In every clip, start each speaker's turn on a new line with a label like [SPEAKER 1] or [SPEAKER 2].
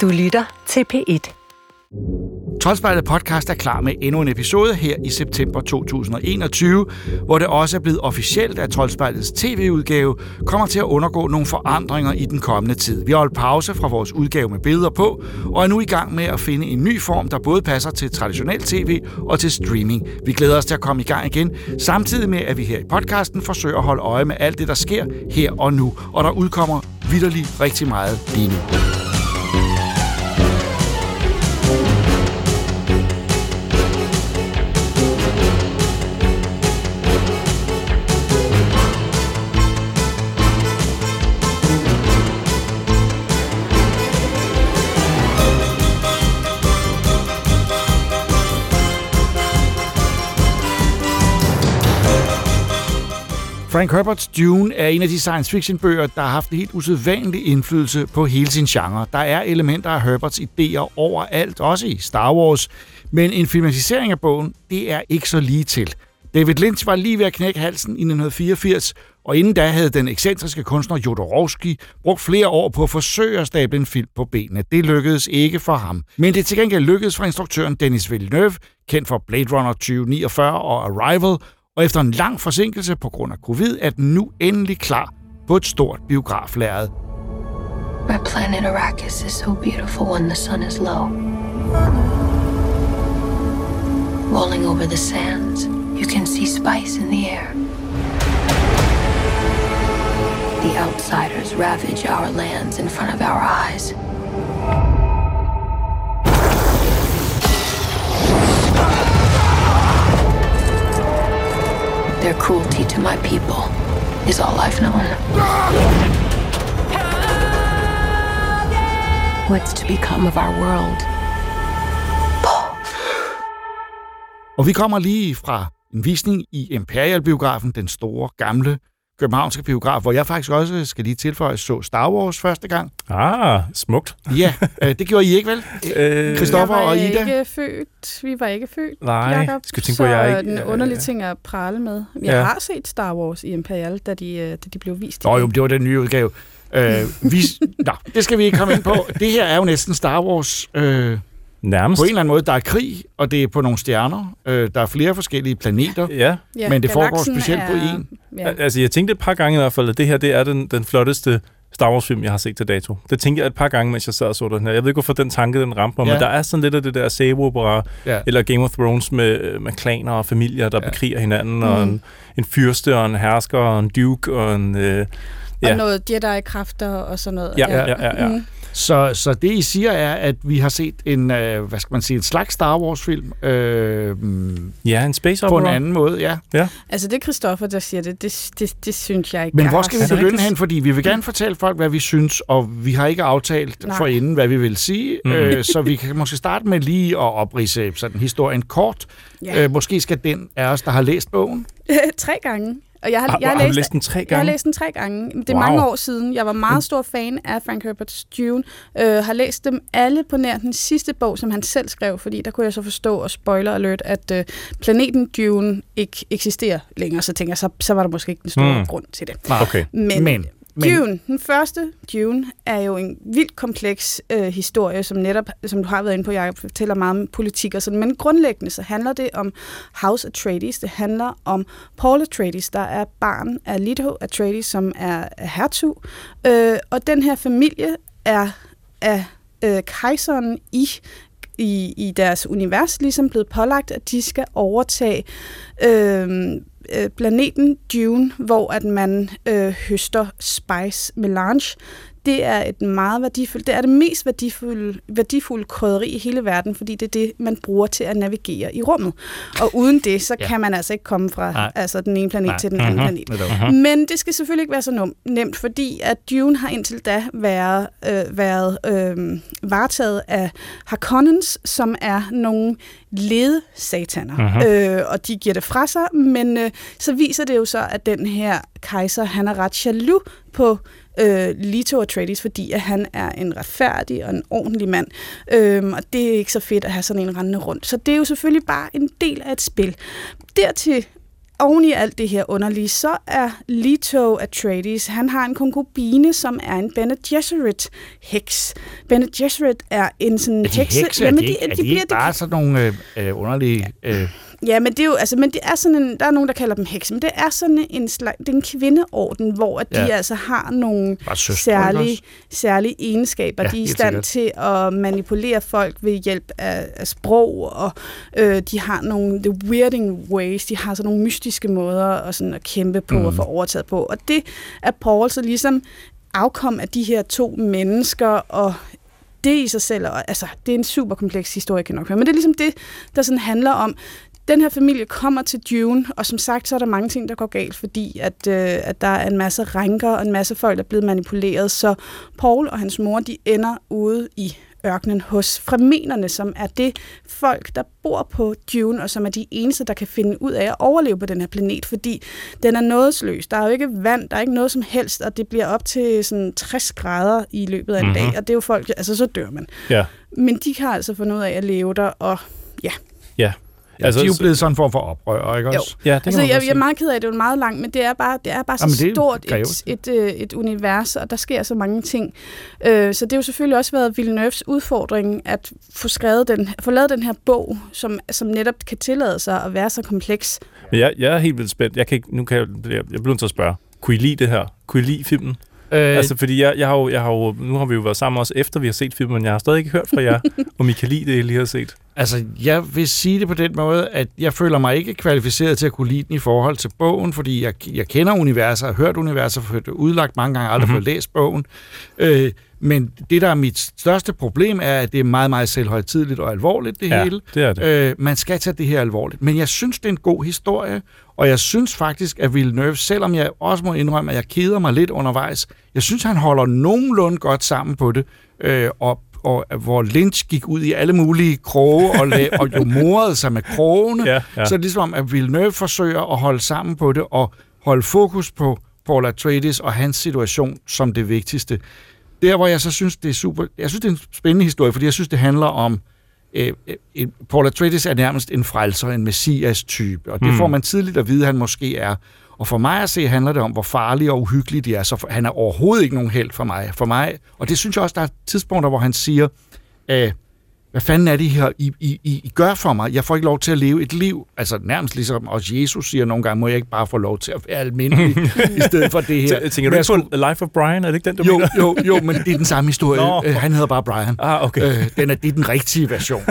[SPEAKER 1] Du lytter til P1.
[SPEAKER 2] Troldspejlet podcast er klar med endnu en episode her i september 2021, hvor det også er blevet officielt, at Troldspejlets tv-udgave kommer til at undergå nogle forandringer i den kommende tid. Vi har holdt pause fra vores udgave med billeder på, og er nu i gang med at finde en ny form, der både passer til traditionel tv og til streaming. Vi glæder os til at komme i gang igen, samtidig med, at vi her i podcasten forsøger at holde øje med alt det, der sker her og nu, og der udkommer vidderligt rigtig meget lige nu. Frank Herberts Dune er en af de science fiction bøger, der har haft en helt usædvanlig indflydelse på hele sin genre. Der er elementer af Herberts idéer overalt, også i Star Wars, men en filmatisering af bogen, det er ikke så lige til. David Lynch var lige ved at knække halsen i 1984, og inden da havde den ekscentriske kunstner Jodorowsky brugt flere år på at forsøge at stable en film på benene. Det lykkedes ikke for ham. Men det til gengæld lykkedes for instruktøren Denis Villeneuve, kendt for Blade Runner 2049 og Arrival, og efter en lang forsinkelse på grund af covid, er den nu endelig klar på et stort biograflærred.
[SPEAKER 3] My planet Arrakis is so beautiful when the sun is low. Rolling over the sands, you can see spice in the air. The outsiders ravage our lands in front of our eyes. Their cruelty to my people is all I've known. What's to become of our world?
[SPEAKER 2] Og vi kommer lige fra en visning i Imperial-biografen, den store, gamle københavnske biograf, hvor jeg faktisk også, skal lige tilføje, så Star Wars første gang.
[SPEAKER 4] Ah, smukt.
[SPEAKER 2] Ja, øh, det gjorde I ikke vel?
[SPEAKER 4] Øh,
[SPEAKER 2] Christoffer og Ida?
[SPEAKER 5] ikke født. Vi var ikke født,
[SPEAKER 4] Nej,
[SPEAKER 5] Jacob.
[SPEAKER 4] skal tænke på, jeg ikke-
[SPEAKER 5] den underlige ting at prale med. Jeg
[SPEAKER 4] Ja.
[SPEAKER 5] har set Star Wars i Imperial, da de, øh, da de blev vist.
[SPEAKER 2] Nå jo, det var den nye udgave. Øh, vi, nå, det skal vi ikke komme ind på. Det her er jo næsten Star Wars øh,
[SPEAKER 4] Nærmest.
[SPEAKER 2] på en eller anden måde. Der er krig, og det er på nogle stjerner. Øh, der er flere forskellige planeter.
[SPEAKER 4] Ja,
[SPEAKER 5] Ja,
[SPEAKER 2] men det foregår specielt på
[SPEAKER 5] er-
[SPEAKER 2] en.
[SPEAKER 5] Ja.
[SPEAKER 4] Al- altså jeg tænkte et par gange i hvert fald, at det her det er den, den flotteste Star Wars-film, jeg har set til dato. Det tænkte jeg et par gange, mens jeg sad og så den her. Jeg ved ikke, hvorfor den tanke, den ramte mig,
[SPEAKER 2] Ja.
[SPEAKER 4] men der er sådan lidt af det der sæbeopera,
[SPEAKER 2] Ja.
[SPEAKER 4] eller Game of Thrones med, med klaner og familier, der
[SPEAKER 2] Ja.
[SPEAKER 4] ja. bekriger hinanden, og
[SPEAKER 5] Mhm.
[SPEAKER 4] en, en fyrste, og en hersker, og en duke, og en... Øh,
[SPEAKER 5] Og
[SPEAKER 4] ja.
[SPEAKER 5] noget Jedi-kræfter og sådan noget.
[SPEAKER 4] Ja, ja, ja, ja.
[SPEAKER 5] Mhm.
[SPEAKER 2] Så, så det, I siger, er, at vi har set en, øh, hvad skal man sige, en slags Star Wars-film øh,
[SPEAKER 4] ja, en space
[SPEAKER 2] på en
[SPEAKER 4] opera.
[SPEAKER 2] anden måde, ja.
[SPEAKER 5] Altså, det er Christoffer, der siger det. Det, det, det synes jeg ikke.
[SPEAKER 2] Men hvor skal vi begynde hen? Fordi vi vil gerne fortælle folk, hvad vi synes, og vi har ikke aftalt
[SPEAKER 5] Nej.
[SPEAKER 2] for inden, hvad vi vil sige.
[SPEAKER 4] Mm.
[SPEAKER 2] Øh, så vi kan måske starte med lige at oprise sådan historien kort.
[SPEAKER 5] Ja.
[SPEAKER 2] Øh, måske skal den af os, der har læst bogen.
[SPEAKER 5] tre gange. Og jeg har,
[SPEAKER 4] Har,
[SPEAKER 5] jeg har,
[SPEAKER 4] har du
[SPEAKER 5] læst,
[SPEAKER 4] læst den tre
[SPEAKER 5] Jeg har
[SPEAKER 4] gange?
[SPEAKER 5] læst den tre gange. Det er
[SPEAKER 2] Wow.
[SPEAKER 5] mange år siden. Jeg var meget stor fan af Frank Herbert's Dune. Øh, har læst dem alle på nær den sidste bog, som han selv skrev, fordi der kunne jeg så forstå, og spoiler alert, at øh, planeten Dune ikke eksisterer længere. Så tænker jeg, så, så var der måske ikke den store
[SPEAKER 4] Mm.
[SPEAKER 5] grund til det.
[SPEAKER 4] Okay.
[SPEAKER 5] Men,
[SPEAKER 2] Men, men
[SPEAKER 5] Dune, den første Dune, er jo en vildt kompleks øh, historie, som netop, som du har været inde på, jeg fortæller meget om politik og sådan, men grundlæggende så handler det om House Atreides, det handler om Paul Atreides, der er barn af Leto Atreides, som er, er hertug, øh, og den her familie er af øh, kejseren i i, i deres univers ligesom blevet pålagt, at de skal overtage øh, øh, planeten Dune, hvor at man øh, høster spice melange. Det er et meget værdifuldt, det er det mest værdifulde, værdifulde krydderi i hele verden, fordi det er det, man bruger til at navigere i rummet. Og uden det, så
[SPEAKER 2] Ja.
[SPEAKER 5] kan man altså ikke komme fra
[SPEAKER 2] Nej.
[SPEAKER 5] altså den ene planet
[SPEAKER 2] Nej.
[SPEAKER 5] til den anden
[SPEAKER 4] Mhm.
[SPEAKER 5] planet.
[SPEAKER 2] Netop.
[SPEAKER 5] Men det skal selvfølgelig ikke være så nemt, fordi at Dune har indtil da været, øh, været øh, varetaget af Harkonnens, som er nogle ledsataner.
[SPEAKER 4] Mhm.
[SPEAKER 5] Øh, og de giver det fra sig, men øh, så viser det jo så, at den her kejser, han er ret jaloux på øh, Leto Atreides, fordi at han er en retfærdig og en ordentlig mand. Øhm, og det er ikke så fedt at have sådan en rendende rundt. Så det er jo selvfølgelig bare en del af et spil. Dertil oven i alt det her underlige, så er Leto Atreides, han har en konkubine, som er en Bene Gesserit heks. Bene Gesserit er en sådan
[SPEAKER 2] Er de
[SPEAKER 5] hekse...
[SPEAKER 2] hekse? Er de, ikke, er de ikke bare sådan nogle øh, øh, underlige... Øh,
[SPEAKER 5] Ja, men det er jo, altså, men det er sådan en, der er nogen, der kalder dem hekse, men det er sådan en slags, det er en kvindeorden, hvor at de
[SPEAKER 2] Ja.
[SPEAKER 5] altså har nogle
[SPEAKER 2] søstre,
[SPEAKER 5] særlige, særlige egenskaber.
[SPEAKER 2] Ja,
[SPEAKER 5] de er i stand til at manipulere folk ved hjælp af, af sprog, og øh, de har nogle the weirding ways, de har sådan nogle mystiske måder at, sådan, at kæmpe på mm. og få overtaget på. Og det er Paul så ligesom afkom af de her to mennesker, og det i sig selv, og, altså, det er en super kompleks historie, kan nok høre, men det er ligesom det, der sådan handler om, den her familie kommer til Dune, og som sagt, så er der mange ting, der går galt, fordi at, øh, at der er en masse rænker og en masse folk, der er blevet manipuleret. Så Paul og hans mor, de ender ude i ørkenen hos fremenerne, som er det folk, der bor på Dune, og som er de eneste, der kan finde ud af at overleve på den her planet, fordi den er nådesløs. Der er jo ikke vand, der er ikke noget som helst, og det bliver op til sådan 60 grader i løbet af en
[SPEAKER 4] Mhm.
[SPEAKER 5] dag, og det er jo folk, altså så dør man.
[SPEAKER 4] Ja.
[SPEAKER 5] Men de kan altså finde ud af at leve der, og ja,
[SPEAKER 4] Ja.
[SPEAKER 2] Ja, altså, de er jo blevet sådan en form for oprør, ikke
[SPEAKER 5] Jo.
[SPEAKER 2] også?
[SPEAKER 4] Ja, det
[SPEAKER 5] Altså, jeg, jeg er meget ked af, at det er meget langt, men det er bare, det er bare så
[SPEAKER 2] Jamen, det er
[SPEAKER 5] stort
[SPEAKER 2] grevet.
[SPEAKER 5] et, et, øh, et univers, og der sker så mange ting. Øh, så det har jo selvfølgelig også været Villeneuves udfordring at få, skrevet den, få lavet den her bog, som, som netop kan tillade sig at være så kompleks.
[SPEAKER 4] Men jeg, jeg er helt vildt spændt. Jeg kan ikke, nu kan jeg, jeg bliver nødt til at spørge. Kunne I lide det her? Kunne I lide filmen?
[SPEAKER 2] Øh,
[SPEAKER 4] Altså, fordi jeg, jeg har jo, jeg har jo, nu har vi jo været sammen også efter vi har set filmen, men jeg har stadig ikke hørt fra jer, om I kan lide det, I lige har set.
[SPEAKER 2] Altså, jeg vil sige det på den måde, at jeg føler mig ikke kvalificeret til at kunne lide den i forhold til bogen, fordi jeg, jeg kender universet, har hørt universet, har udlagt mange gange, aldrig
[SPEAKER 4] Mhm.
[SPEAKER 2] mm-hmm. fået læst bogen. Øh, men det, der er mit største problem, er, at det er meget, meget selvhøjtidligt og alvorligt, det
[SPEAKER 4] Ja,
[SPEAKER 2] hele.
[SPEAKER 4] det er det.
[SPEAKER 2] Øh, man skal tage det her alvorligt. Men jeg synes, det er en god historie, og jeg synes faktisk, at Villeneuve, selvom jeg også må indrømme, at jeg keder mig lidt undervejs, jeg synes, han holder nogenlunde godt sammen på det, øh, og og hvor Lynch gik ud i alle mulige kroge og, la- og jo morede sig med krogene,
[SPEAKER 4] Ja, ja.
[SPEAKER 2] så er det ligesom, at Villeneuve forsøger at holde sammen på det og holde fokus på Paul Atreides og hans situation som det vigtigste. Der, hvor jeg så synes, det er super... Jeg synes, det er en spændende historie, fordi jeg synes, det handler om... Øh, øh, Paul Atreides er nærmest en frelser, en messias-type, og det
[SPEAKER 4] Hmm.
[SPEAKER 2] får man tidligt at vide, at han måske er. Og for mig at se, handler det om, hvor farlige og uhyggelige de er. Så for, han er overhovedet ikke nogen held for mig. For mig og det synes jeg også, der er tidspunkter, hvor han siger, øh, hvad fanden er det her, I, I, I, I gør for mig? Jeg får ikke lov til at leve et liv. Altså nærmest ligesom også Jesus siger nogle gange, må jeg ikke bare få lov til at være almindelig, i stedet for det her.
[SPEAKER 4] Tænker du ikke
[SPEAKER 2] jeg
[SPEAKER 4] på Life of Brian? Er det ikke den, du
[SPEAKER 2] jo,
[SPEAKER 4] mener?
[SPEAKER 2] jo, jo, men det er den samme historie.
[SPEAKER 4] Nå.
[SPEAKER 2] Øh, han hedder bare Brian.
[SPEAKER 4] Ah, okay.
[SPEAKER 2] Øh, den er, det er den rigtige version.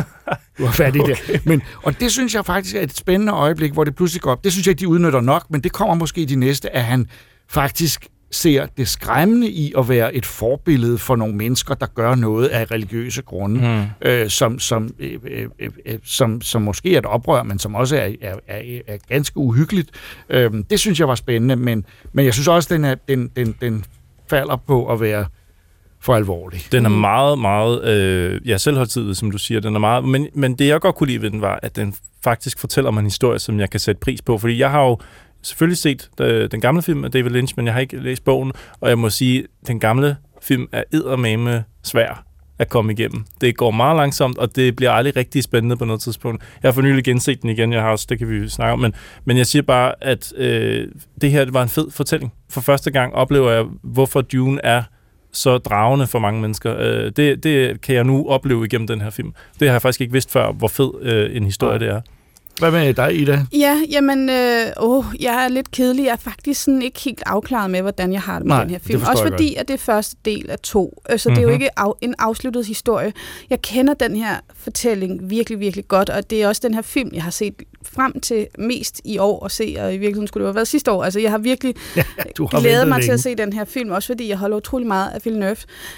[SPEAKER 2] Du har fat i okay. det. Men, og det synes jeg faktisk er et spændende øjeblik, hvor det pludselig går op. Det synes jeg de udnytter nok, men det kommer måske i de næste, at han faktisk ser det skræmmende i at være et forbillede for nogle mennesker, der gør noget af religiøse grunde,
[SPEAKER 4] Mm.
[SPEAKER 2] øh, som, som, øh, øh, øh, øh, som, som måske er et oprør, men som også er, er, er, er ganske uhyggeligt. Øh, det synes jeg var spændende, men, men jeg synes også, den, er, den, den, den falder på at være for alvorlig.
[SPEAKER 4] Den er meget, meget øh, ja, selvhøjtidig, som du siger. Den er meget, men, men det, jeg godt kunne lide ved den, var, at den faktisk fortæller mig en historie, som jeg kan sætte pris på. Fordi jeg har jo selvfølgelig set øh, den gamle film af David Lynch, men jeg har ikke læst bogen, og jeg må sige, den gamle film er eddermame svær at komme igennem. Det går meget langsomt, og det bliver aldrig rigtig spændende på noget tidspunkt. Jeg har for nylig genset den igen, jeg har også, det kan vi snakke om, men, men jeg siger bare, at øh, det her det var en fed fortælling. For første gang oplever jeg, hvorfor Dune er så dragende for mange mennesker. Øh, det, det kan jeg nu opleve igennem den her film. Det har jeg faktisk ikke vidst før, hvor fed øh, en historie det er.
[SPEAKER 2] Hvad med dig, Ida?
[SPEAKER 5] Ja, jamen, øh, åh, jeg er lidt kedelig. Jeg er faktisk sådan ikke helt afklaret med, hvordan jeg har det med
[SPEAKER 2] Nej,
[SPEAKER 5] den her film. Også fordi, at det er første del af to. Øh, Så mm-hmm. det er jo
[SPEAKER 4] Mhm.
[SPEAKER 5] ikke af, en afsluttet historie. Jeg kender den her fortælling virkelig, virkelig godt, og det er også den her film, jeg har set frem til mest i år at se, og i virkeligheden skulle det have været sidste år. Altså, jeg har virkelig
[SPEAKER 2] Du har
[SPEAKER 5] glædet mig til
[SPEAKER 2] længe.
[SPEAKER 5] at se den her film, også fordi jeg holder utrolig meget af Villeneuve.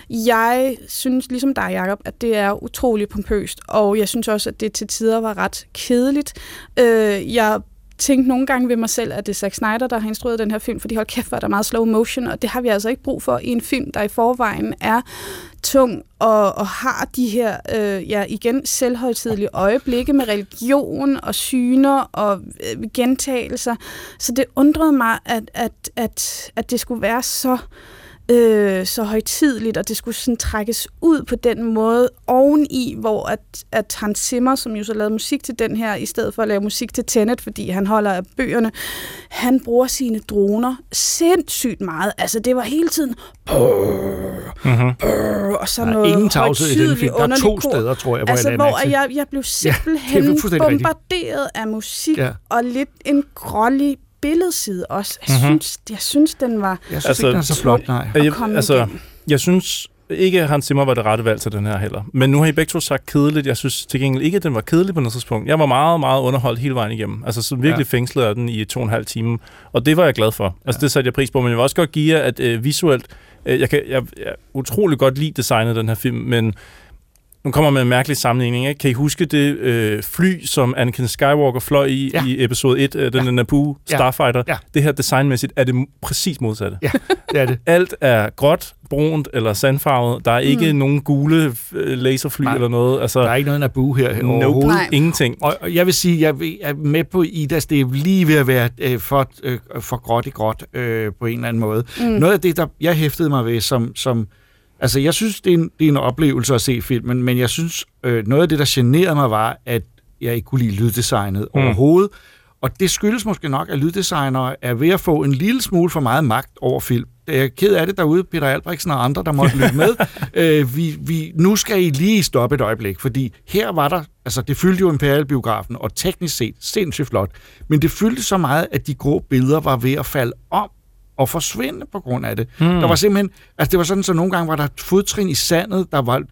[SPEAKER 5] Jeg synes, ligesom dig, Jacob, at det er utrolig pompøst, og jeg synes også, at det til tider var ret kedeligt. Øh, jeg tænkte nogle gange ved mig selv, at det er Zack Snyder, der har instrueret den her film, fordi hold kæft, hvor er der meget slow motion, og det har vi altså ikke brug for i en film, der i forvejen er tung og, og har de her, øh, ja igen, selvhøjtidelige øjeblikke med religion og syner og øh, gentagelser. Så det undrede mig, at, at, at, at det skulle være så øh, så højtidligt, og det skulle sådan trækkes ud på den måde oveni, hvor at, at Hans Zimmer, som jo så lavede musik til den her, i stedet for at lave musik til Tenet, fordi han holder af bøgerne, han bruger sine droner sindssygt meget. Altså, det var hele tiden
[SPEAKER 4] Mm-hmm.
[SPEAKER 5] og så noget
[SPEAKER 2] ingen tavshed i den film. Der er to steder, tror jeg, hvor
[SPEAKER 5] Altså,
[SPEAKER 2] jeg
[SPEAKER 5] hvor jeg, jeg blev simpelthen
[SPEAKER 2] er fuldstændig rigtigt.
[SPEAKER 5] bombarderet af musik,
[SPEAKER 2] Ja.
[SPEAKER 5] ja. og lidt en grålig billedside også. Jeg,
[SPEAKER 4] Mhm.
[SPEAKER 5] mm-hmm. synes, jeg synes, den var
[SPEAKER 2] Jeg synes
[SPEAKER 4] Altså,
[SPEAKER 2] ikke, den er så flot, nej.
[SPEAKER 5] at
[SPEAKER 4] Jeg, altså,
[SPEAKER 5] igennem.
[SPEAKER 4] jeg synes ikke, at Hans Zimmer var det rette valg til den her heller. Men nu har I begge to sagt kedeligt. Jeg synes til gengæld ikke, at den var kedelig på noget tidspunkt. Jeg var meget, meget underholdt hele vejen igennem. Altså så virkelig
[SPEAKER 2] Ja.
[SPEAKER 4] ja. fængslet af den i to og en halv time. Og det var jeg glad for. Altså det satte jeg pris på. Men jeg vil også godt give jer, at øh, visuelt... Øh, jeg, kan, jeg, jeg utrolig godt lide designet den her film, men nu kommer med en mærkelig sammenligning. Ikke? Kan I huske det øh, fly, som Anakin Skywalker fløj i
[SPEAKER 2] Ja.
[SPEAKER 4] ja. i episode 1, øh, den
[SPEAKER 2] Ja.
[SPEAKER 4] ja. Naboo
[SPEAKER 2] Ja.
[SPEAKER 4] Starfighter?
[SPEAKER 2] Ja.
[SPEAKER 4] Det her designmæssigt er det præcis modsatte.
[SPEAKER 2] Ja, det er det.
[SPEAKER 4] Alt er gråt, brunt eller sandfarvet. Der er ikke mm. nogen gule øh, laserfly
[SPEAKER 2] Nej.
[SPEAKER 4] eller noget. Altså,
[SPEAKER 2] Der er ikke noget Naboo her
[SPEAKER 4] nope,
[SPEAKER 2] overhovedet.
[SPEAKER 5] Nej.
[SPEAKER 4] ingenting.
[SPEAKER 2] Og og jeg vil sige, jeg er med på Idas, det er lige ved at være øh, for, øh, for gråt i gråt øh, på en eller anden måde. Mm. Noget af det, der jeg hæftede mig ved, som, som altså jeg synes, det er, en, det er en oplevelse at se filmen, men jeg synes, øh, noget af det, der generede mig, var, at jeg ikke kunne lide lyddesignet mm. overhovedet. Og det skyldes måske nok, at lyddesignere er ved at få en lille smule for meget magt over film. Jeg er ked af det derude, Peter Albrechtsen og andre, der måtte lytte med. øh, vi, vi, nu skal I lige stoppe et øjeblik, fordi her var der, altså det fyldte jo Imperial-biografen, og teknisk set sindssygt flot, men det fyldte så meget, at de grå billeder var ved at falde om og forsvinde på grund af det. Mm. Der var simpelthen, altså det var sådan, så nogle gange var der et fodtrin i sandet, der var,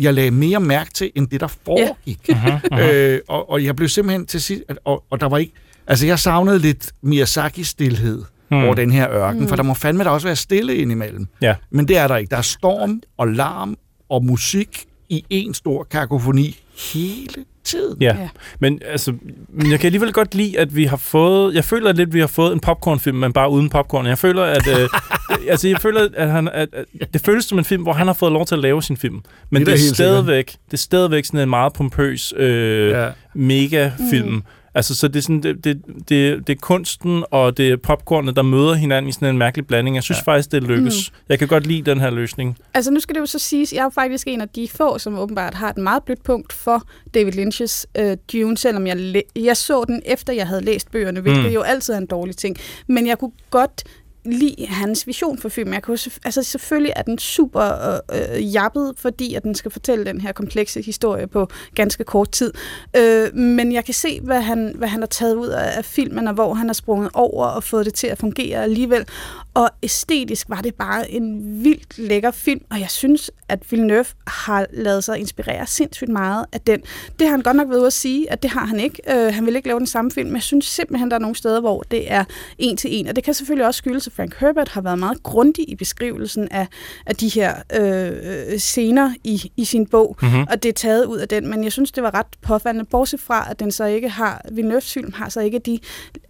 [SPEAKER 2] jeg lagde mere mærke til, end det der foregik. Yeah. øh, og, og jeg blev simpelthen til sidst, at- og, og der var ikke, altså jeg savnede lidt Miyazaki-stilhed mm. over den her ørken, mm. for der må fandme da også være stille indimellem.
[SPEAKER 4] Ja.
[SPEAKER 2] Men det er der ikke. Der er storm og larm og musik i en stor kakofoni hele tiden.
[SPEAKER 4] Ja.
[SPEAKER 5] Ja.
[SPEAKER 4] Men, altså, men jeg kan alligevel godt lide, at vi har fået... Jeg føler lidt, at vi har fået en popcornfilm, men bare uden popcorn. Jeg føler, at... Øh, altså, jeg føler, at, han, at, at det føles som en film, hvor han har fået lov til at lave sin film. Men
[SPEAKER 2] Det er
[SPEAKER 4] det, er, stadigvæk, det er stadigvæk sådan en meget pompøs øh,
[SPEAKER 2] ja.
[SPEAKER 4] mega-film. Mm. Altså, så det er, sådan, det, det, det, det er kunsten og det er popcornet, der møder hinanden i sådan en mærkelig blanding. Jeg synes ja. faktisk, det lykkes. Mm. Jeg kan godt lide den her løsning.
[SPEAKER 5] Altså nu skal det jo så siges, jeg er jo faktisk en af de få, som åbenbart har et meget blødt punkt for David Lynch's øh, Dune, selvom jeg, jeg så den efter jeg havde læst bøgerne, hvilket
[SPEAKER 4] mm.
[SPEAKER 5] jo altid er en dårlig ting. Men jeg kunne godt lide hans vision for filmen. Jeg kunne, altså selvfølgelig er den super øh, øh, jappet, fordi at den skal fortælle den her komplekse historie på ganske kort tid. Øh, men jeg kan se, hvad han, hvad han har taget ud af, af filmen, og hvor han har sprunget over og fået det til at fungere alligevel. Og æstetisk var det bare en vildt lækker film, og jeg synes, at Villeneuve har lavet sig inspirere sindssygt meget af den. Det har han godt nok ved at sige, at det har han ikke. Øh, han vil ikke lave den samme film, men jeg synes simpelthen, der er nogle steder, hvor det er en til en. Og det kan selvfølgelig også skyldes, Frank Herbert har været meget grundig i beskrivelsen af, af de her øh, scener i, i sin bog, mm-hmm. og det er taget ud af den. Men jeg synes, det var ret påfaldende, bortset fra, at den så ikke har, Villeneuve's film har så ikke de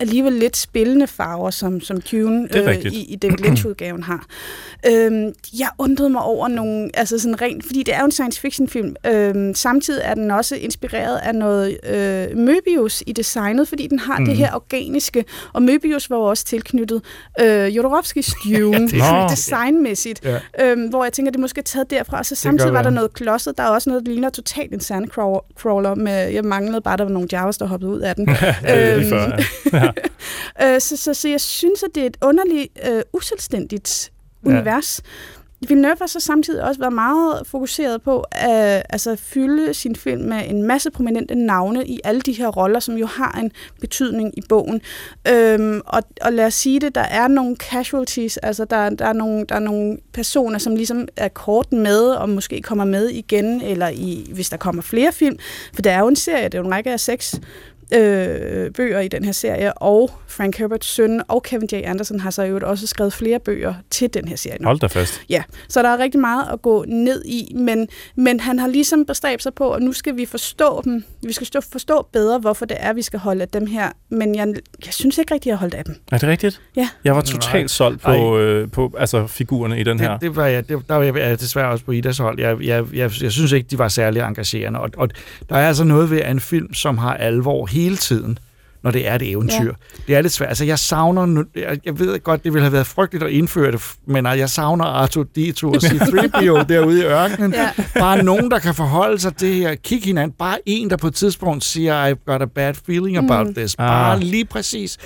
[SPEAKER 5] alligevel lidt spillende farver, som, som Dune
[SPEAKER 4] rigtigt.
[SPEAKER 5] i, i David Lynch-udgaven har. Øhm, jeg undrede mig over nogle, altså sådan rent, fordi det er jo en science fiction film. Øhm, samtidig er den også inspireret af noget øh, Möbius i designet, fordi den har mm. det her organiske, og Möbius var jo også tilknyttet øh, Jodorowskis Dune,
[SPEAKER 2] det
[SPEAKER 4] er
[SPEAKER 5] ja, designmæssigt,
[SPEAKER 2] Ja.
[SPEAKER 5] øhm, hvor jeg tænker, det er måske taget derfra, og så samtidig var der noget klodset, der er også noget, der ligner totalt en sandcrawler, med, jeg manglede bare, der var nogle javas, der hoppede ud af den.
[SPEAKER 4] Ja, er
[SPEAKER 5] Øhm,
[SPEAKER 4] før, ja.
[SPEAKER 5] Øh, så, så, så jeg synes, at det er et underligt, øh, uselvstændigt
[SPEAKER 2] Ja.
[SPEAKER 5] univers. Villeneuve har så samtidig også været meget fokuseret på at altså, fylde sin film med en masse prominente navne i alle de her roller, som jo har en betydning i bogen. Øhm, og, og lad os sige det, der er nogle casualties, altså der, der, er nogle, der er nogle personer, som ligesom er kort med, og måske kommer med igen, eller i, hvis der kommer flere film. For der er jo en serie, det er jo en række af seks øh, bøger i den her serie, og Frank Herberts søn og Kevin J. Anderson har så jo også skrevet flere bøger til den her serie. nu.
[SPEAKER 4] Hold da fast.
[SPEAKER 5] Ja, så der er rigtig meget at gå ned i, men, men han har ligesom bestræbt sig på, at nu skal vi forstå dem. Vi skal stå, forstå bedre, hvorfor det er, vi skal holde af dem her. Men jeg, jeg synes ikke rigtig, at jeg har holdt af dem.
[SPEAKER 4] Er det rigtigt?
[SPEAKER 5] Ja.
[SPEAKER 4] Jeg var
[SPEAKER 2] Nej.
[SPEAKER 4] totalt solgt på, øh, på altså, figurerne i den her.
[SPEAKER 2] Det, det var jeg, det, der var jeg jeg desværre også på Idas hold. Jeg, jeg, jeg, jeg synes ikke, de var særlig engagerende. Og, og der er altså noget ved at en film, som har alvor hele tiden. når det er et eventyr. Ja. Det er lidt svært. Altså, jeg savner... jeg ved godt, det ville have været frygteligt at indføre det, men jeg savner Arthur D2 og C-3PO derude i ørkenen.
[SPEAKER 6] Ja.
[SPEAKER 2] Bare nogen, der kan forholde sig til det her. Kig hinanden. Bare en, der på et tidspunkt siger, I've got a bad feeling about
[SPEAKER 6] Mm.
[SPEAKER 2] this. Bare
[SPEAKER 4] Ah.
[SPEAKER 2] lige præcis.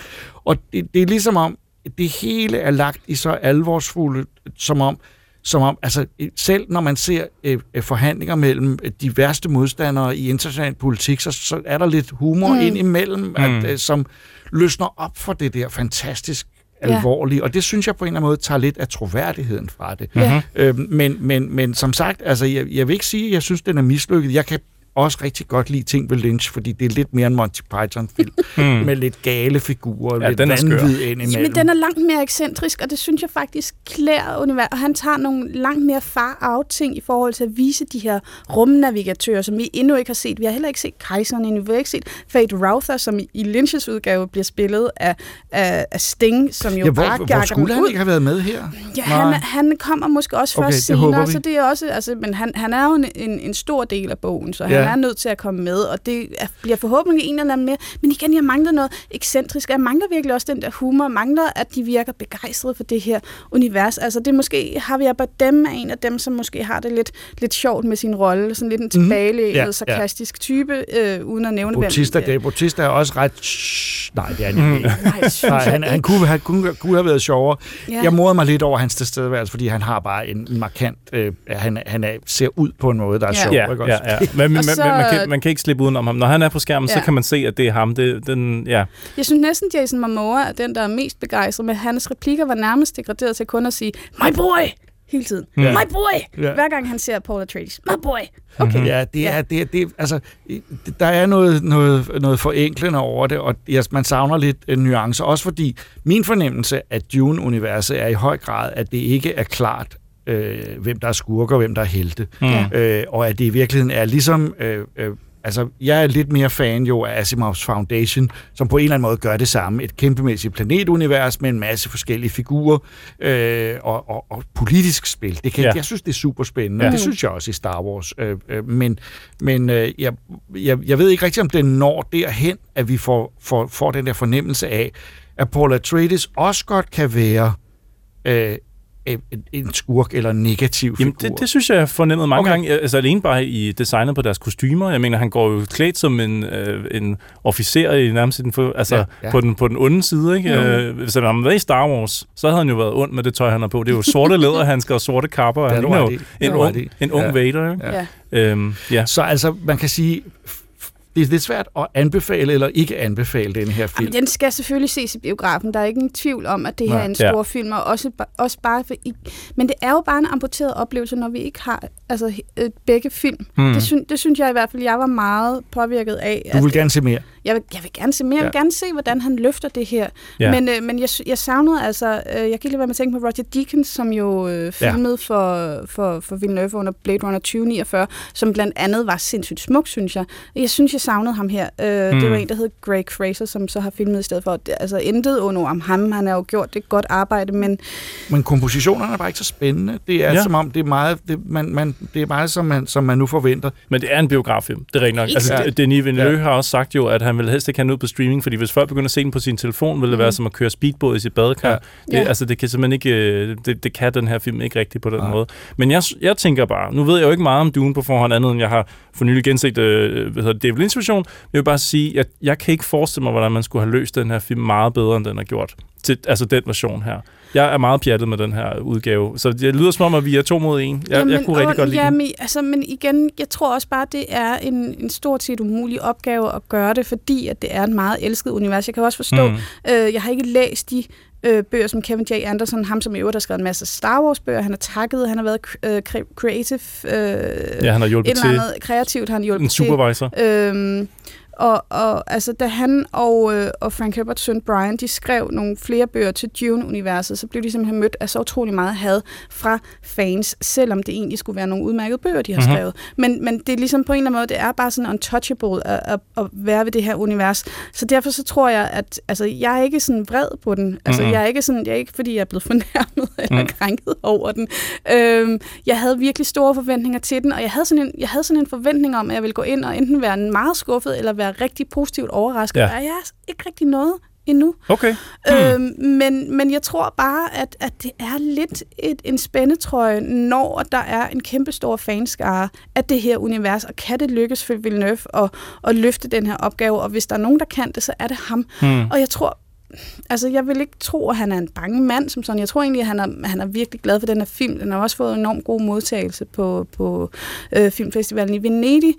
[SPEAKER 2] Og det, det er ligesom om, det hele er lagt i så alvorsfulde, som om, som om, altså selv når man ser øh, øh, forhandlinger mellem øh, de værste modstandere i international politik, så, så er der lidt humor
[SPEAKER 6] Mm.
[SPEAKER 2] ind imellem,
[SPEAKER 4] Mm.
[SPEAKER 2] at, øh, som løsner op for det der fantastisk
[SPEAKER 6] Ja.
[SPEAKER 2] alvorlige, og det synes jeg på en eller anden måde tager lidt af troværdigheden fra det.
[SPEAKER 6] Ja.
[SPEAKER 2] Øhm, men, men, men som sagt, altså, jeg, jeg vil ikke sige, at jeg synes, den er mislykket. Jeg kan også rigtig godt lide ting ved Lynch, fordi det er lidt mere en Monty Python-film,
[SPEAKER 4] Mm.
[SPEAKER 2] med lidt gale figurer,
[SPEAKER 4] Ja,
[SPEAKER 2] lidt
[SPEAKER 4] er
[SPEAKER 2] vanvid ind imellem.
[SPEAKER 6] Jamen, den er langt mere ekscentrisk, og det synes jeg faktisk klæder univers. Og han tager nogle langt mere far-out-ting i forhold til at vise de her rumnavigatører, som vi endnu ikke har set. Vi har heller ikke set kejseren endnu. Vi har ikke set Fate Routher, som i- Lynch's udgave bliver spillet af, af, af Sting, som jo
[SPEAKER 2] ja,
[SPEAKER 6] bare
[SPEAKER 2] hvor, hvor
[SPEAKER 6] gakker
[SPEAKER 2] skulle han
[SPEAKER 6] ud.
[SPEAKER 2] ikke have været med her?
[SPEAKER 6] Ja, han, han kommer måske også
[SPEAKER 2] Okay,
[SPEAKER 6] først senere, så det er også, altså, men han, han er jo en, en, en stor del af bogen, så han
[SPEAKER 2] Ja.
[SPEAKER 6] Er nødt til at komme med, og det er, bliver forhåbentlig en eller anden mere. Men igen, jeg mangler noget ekscentrisk, jeg mangler virkelig også den der humor, jeg mangler, at de virker begejstrede for det her univers. Altså det er måske, har vi bare dem er en af dem, som måske har det lidt, lidt sjovt med sin rolle, sådan lidt en
[SPEAKER 2] Mhm.
[SPEAKER 6] tilbagelænet,
[SPEAKER 2] Ja,
[SPEAKER 6] ja,
[SPEAKER 2] ja.
[SPEAKER 6] sarkastisk type, øh, uden at nævne
[SPEAKER 2] Bautista,
[SPEAKER 6] hvem.
[SPEAKER 2] det, Bautista er også ret... Shh, nej, det er han ikke.
[SPEAKER 6] Nej, synes
[SPEAKER 2] Nej,
[SPEAKER 6] jeg
[SPEAKER 2] han, han, kunne, han kunne, kunne have været sjovere.
[SPEAKER 6] Ja.
[SPEAKER 2] Jeg morede mig lidt over hans tilstedeværelse, fordi han har bare en markant... Øh, han, han er, ser ud på en måde, der er
[SPEAKER 6] Ja.
[SPEAKER 2] sjov.
[SPEAKER 4] Ja,
[SPEAKER 2] ikke
[SPEAKER 4] ja,
[SPEAKER 2] også?
[SPEAKER 4] ja. Men, men, men,
[SPEAKER 6] så-
[SPEAKER 4] men man, kan, man kan ikke slippe udenom ham. Når han er på skærmen, så
[SPEAKER 6] Ja.
[SPEAKER 4] kan man se, at det er ham. Det, den, ja.
[SPEAKER 6] Jeg synes næsten, Jason Momoa er den, der er mest begejstret, men hans replikker var nærmest degraderet til kun at sige, my boy, hele tiden.
[SPEAKER 2] Ja.
[SPEAKER 6] My boy!
[SPEAKER 2] Ja.
[SPEAKER 6] Hver gang han ser Paul Atreides. My boy! Okay.
[SPEAKER 2] Ja, det er, det er, det er, altså, der er noget, noget, noget forenklende over det, og jeg, man savner lidt uh, nuancer, også fordi min fornemmelse af Dune-universet er i høj grad, at det ikke er klart, øh, hvem der er skurker hvem der er helte,
[SPEAKER 4] Mm.
[SPEAKER 2] Øh, og at det i virkeligheden er ligesom... Øh, øh, Altså, jeg er lidt mere fan jo af Asimovs Foundation, som på en eller anden måde gør det samme. Et kæmpemæssigt planetunivers med en masse forskellige figurer øh, og, og, og politisk spil. Det kan,
[SPEAKER 4] Ja.
[SPEAKER 2] Jeg synes, det er super spændende.
[SPEAKER 4] Ja.
[SPEAKER 2] Det synes jeg også i Star Wars. Øh, øh, men men øh, jeg, jeg, jeg ved ikke rigtig, om det når derhen, at vi får, får, får den der fornemmelse af, at Paul Atreides også godt kan være øh, en, skurk eller en negativ
[SPEAKER 4] Jamen,
[SPEAKER 2] figur.
[SPEAKER 4] det, det synes jeg, fornemmet mange okay. Gange. Altså alene bare i designet på deres kostymer. Jeg mener, han går jo klædt som en, øh, en officer i nærmest den, for, altså, ja,
[SPEAKER 2] Ja,
[SPEAKER 4] ja.
[SPEAKER 2] ja.
[SPEAKER 4] På, den, på den onde side. Ikke? Øh, hvis han havde været i Star Wars, så havde han jo været ond med det tøj, han har på. Det er jo sorte læderhandsker og sorte kapper. Han
[SPEAKER 2] ret
[SPEAKER 4] jo en ung, en ung
[SPEAKER 2] Ja.
[SPEAKER 4] Vader. Ikke?
[SPEAKER 6] Ja.
[SPEAKER 4] Øhm, ja.
[SPEAKER 2] Så altså, man kan sige, f- det er lidt svært at anbefale eller ikke anbefale den her film.
[SPEAKER 6] Jamen, den skal selvfølgelig ses i biografen. Der er ikke en tvivl om, at det her
[SPEAKER 2] Nej.
[SPEAKER 6] er en
[SPEAKER 4] Ja.
[SPEAKER 6] stor film, og også, også bare for, men det er jo bare en amputeret oplevelse, når vi ikke har altså, øh, begge film.
[SPEAKER 4] Hmm.
[SPEAKER 6] Det, syn, det synes jeg i hvert fald, jeg var meget påvirket af.
[SPEAKER 2] Du
[SPEAKER 6] at-
[SPEAKER 2] vil gerne se mere.
[SPEAKER 6] Jeg vil, jeg vil gerne se mere. Jeg vil
[SPEAKER 2] Ja.
[SPEAKER 6] gerne se, hvordan han løfter det her.
[SPEAKER 4] Ja.
[SPEAKER 6] Ja. Men, øh, men jeg, jeg savnede altså... Øh, jeg kan ikke lade være med at tænke på Roger Deakins, som jo øh, filmede ja. for, for, for Villeneuve under Blade Runner 2049, som blandt andet var sindssygt smuk, synes jeg. Jeg synes, jeg savnede ham her. Øh, mm. Det var en, der hed Greg Fraser, som så har filmet i stedet for. Det- Altså intet under om ham. Han har jo gjort det godt arbejde, men
[SPEAKER 2] Men kompositionerne er bare ikke så spændende. Det er
[SPEAKER 4] Ja.
[SPEAKER 2] ja. som om, det er meget, det, man, man, det er meget som, man, som man nu forventer.
[SPEAKER 4] Men det er en biograffilm, det er rigtigt nok. Altså,
[SPEAKER 2] sikkert.
[SPEAKER 4] Denis Villeneuve
[SPEAKER 2] Ja.
[SPEAKER 4] har også sagt jo, at han vil helst ikke have den ud på streaming, fordi hvis folk begynder at se den på sin telefon, vil det
[SPEAKER 6] Mhm.
[SPEAKER 4] være som at køre speedbåd i sit badekar.
[SPEAKER 2] Ja.
[SPEAKER 4] Det,
[SPEAKER 6] Ja.
[SPEAKER 4] Altså, det kan simpelthen ikke, øh, det, det kan den her film ikke rigtigt på den
[SPEAKER 2] Nej.
[SPEAKER 4] måde. Men jeg, jeg tænker bare, nu ved jeg jo ikke meget om Dune på forhånd, andet end jeg har for nylig genset øh, hvad hedder det, David Lynch version. Jeg vil bare sige, at jeg kan ikke forestille mig, hvordan man skulle have løst den her film meget bedre, end den har gjort. Til, altså den version her. Jeg er meget pjattet med den her udgave, så det lyder som om, at vi er to mod en. Jeg, jeg kunne rigtig
[SPEAKER 6] og-
[SPEAKER 4] godt lide den.
[SPEAKER 6] jamen, altså, men igen, jeg tror også bare, det er en, en stort set umulig opgave at gøre det, fordi at det er et meget elsket univers. Jeg kan også forstå,
[SPEAKER 4] Mm.
[SPEAKER 6] Øh, jeg har ikke læst de øh, bøger, som Kevin J. Anderson, ham som i øvrigt har skrevet en masse Star Wars-bøger, han har takket, han har været øh, cre- creative, øh,
[SPEAKER 4] Ja, han har
[SPEAKER 6] et
[SPEAKER 4] hjulpet
[SPEAKER 6] eller
[SPEAKER 4] til
[SPEAKER 6] andet kreativt, har han hjulpet
[SPEAKER 4] en supervisor.
[SPEAKER 6] til. Øhm, og, og altså, da han og, øh, og Frank Herberts søn Brian, de skrev nogle flere bøger til Dune-universet, så blev de simpelthen mødt af så utrolig meget had fra fans, selvom det egentlig skulle være nogle udmærkede bøger, de har
[SPEAKER 4] Mhm.
[SPEAKER 6] mm-hmm. skrevet. Men, men det er ligesom på en eller anden måde, det er bare sådan untouchable at, at, at være ved det her univers. Så derfor så tror jeg, at altså, jeg er ikke sådan vred på den. Altså,
[SPEAKER 4] Mhm.
[SPEAKER 6] mm-hmm. jeg er ikke sådan, jeg er ikke, fordi jeg er blevet fornærmet eller
[SPEAKER 4] Mm.
[SPEAKER 6] krænket over den. Øhm, jeg havde virkelig store forventninger til den, og jeg havde, sådan en, jeg havde sådan en forventning om, at jeg ville gå ind og enten være meget skuffet, eller være være rigtig positivt overrasket.
[SPEAKER 4] Ja.
[SPEAKER 6] Og jeg er ikke rigtig noget endnu.
[SPEAKER 4] Okay.
[SPEAKER 6] Hmm. Øhm, men, men jeg tror bare, at, at det er lidt et, en spændetrøje, når der er en kæmpe stor fanskare af det her univers, og kan det lykkes for Villeneuve at, at løfte den her opgave, og hvis der er nogen, der kan det, så er det ham.
[SPEAKER 4] Hmm.
[SPEAKER 6] Og jeg tror, altså jeg vil ikke tro, at han er en bange mand som sådan. Jeg tror egentlig, at han er, han er virkelig glad for den her film. Den har også fået en enormt god modtagelse på, på øh, filmfestivalen i Venedig,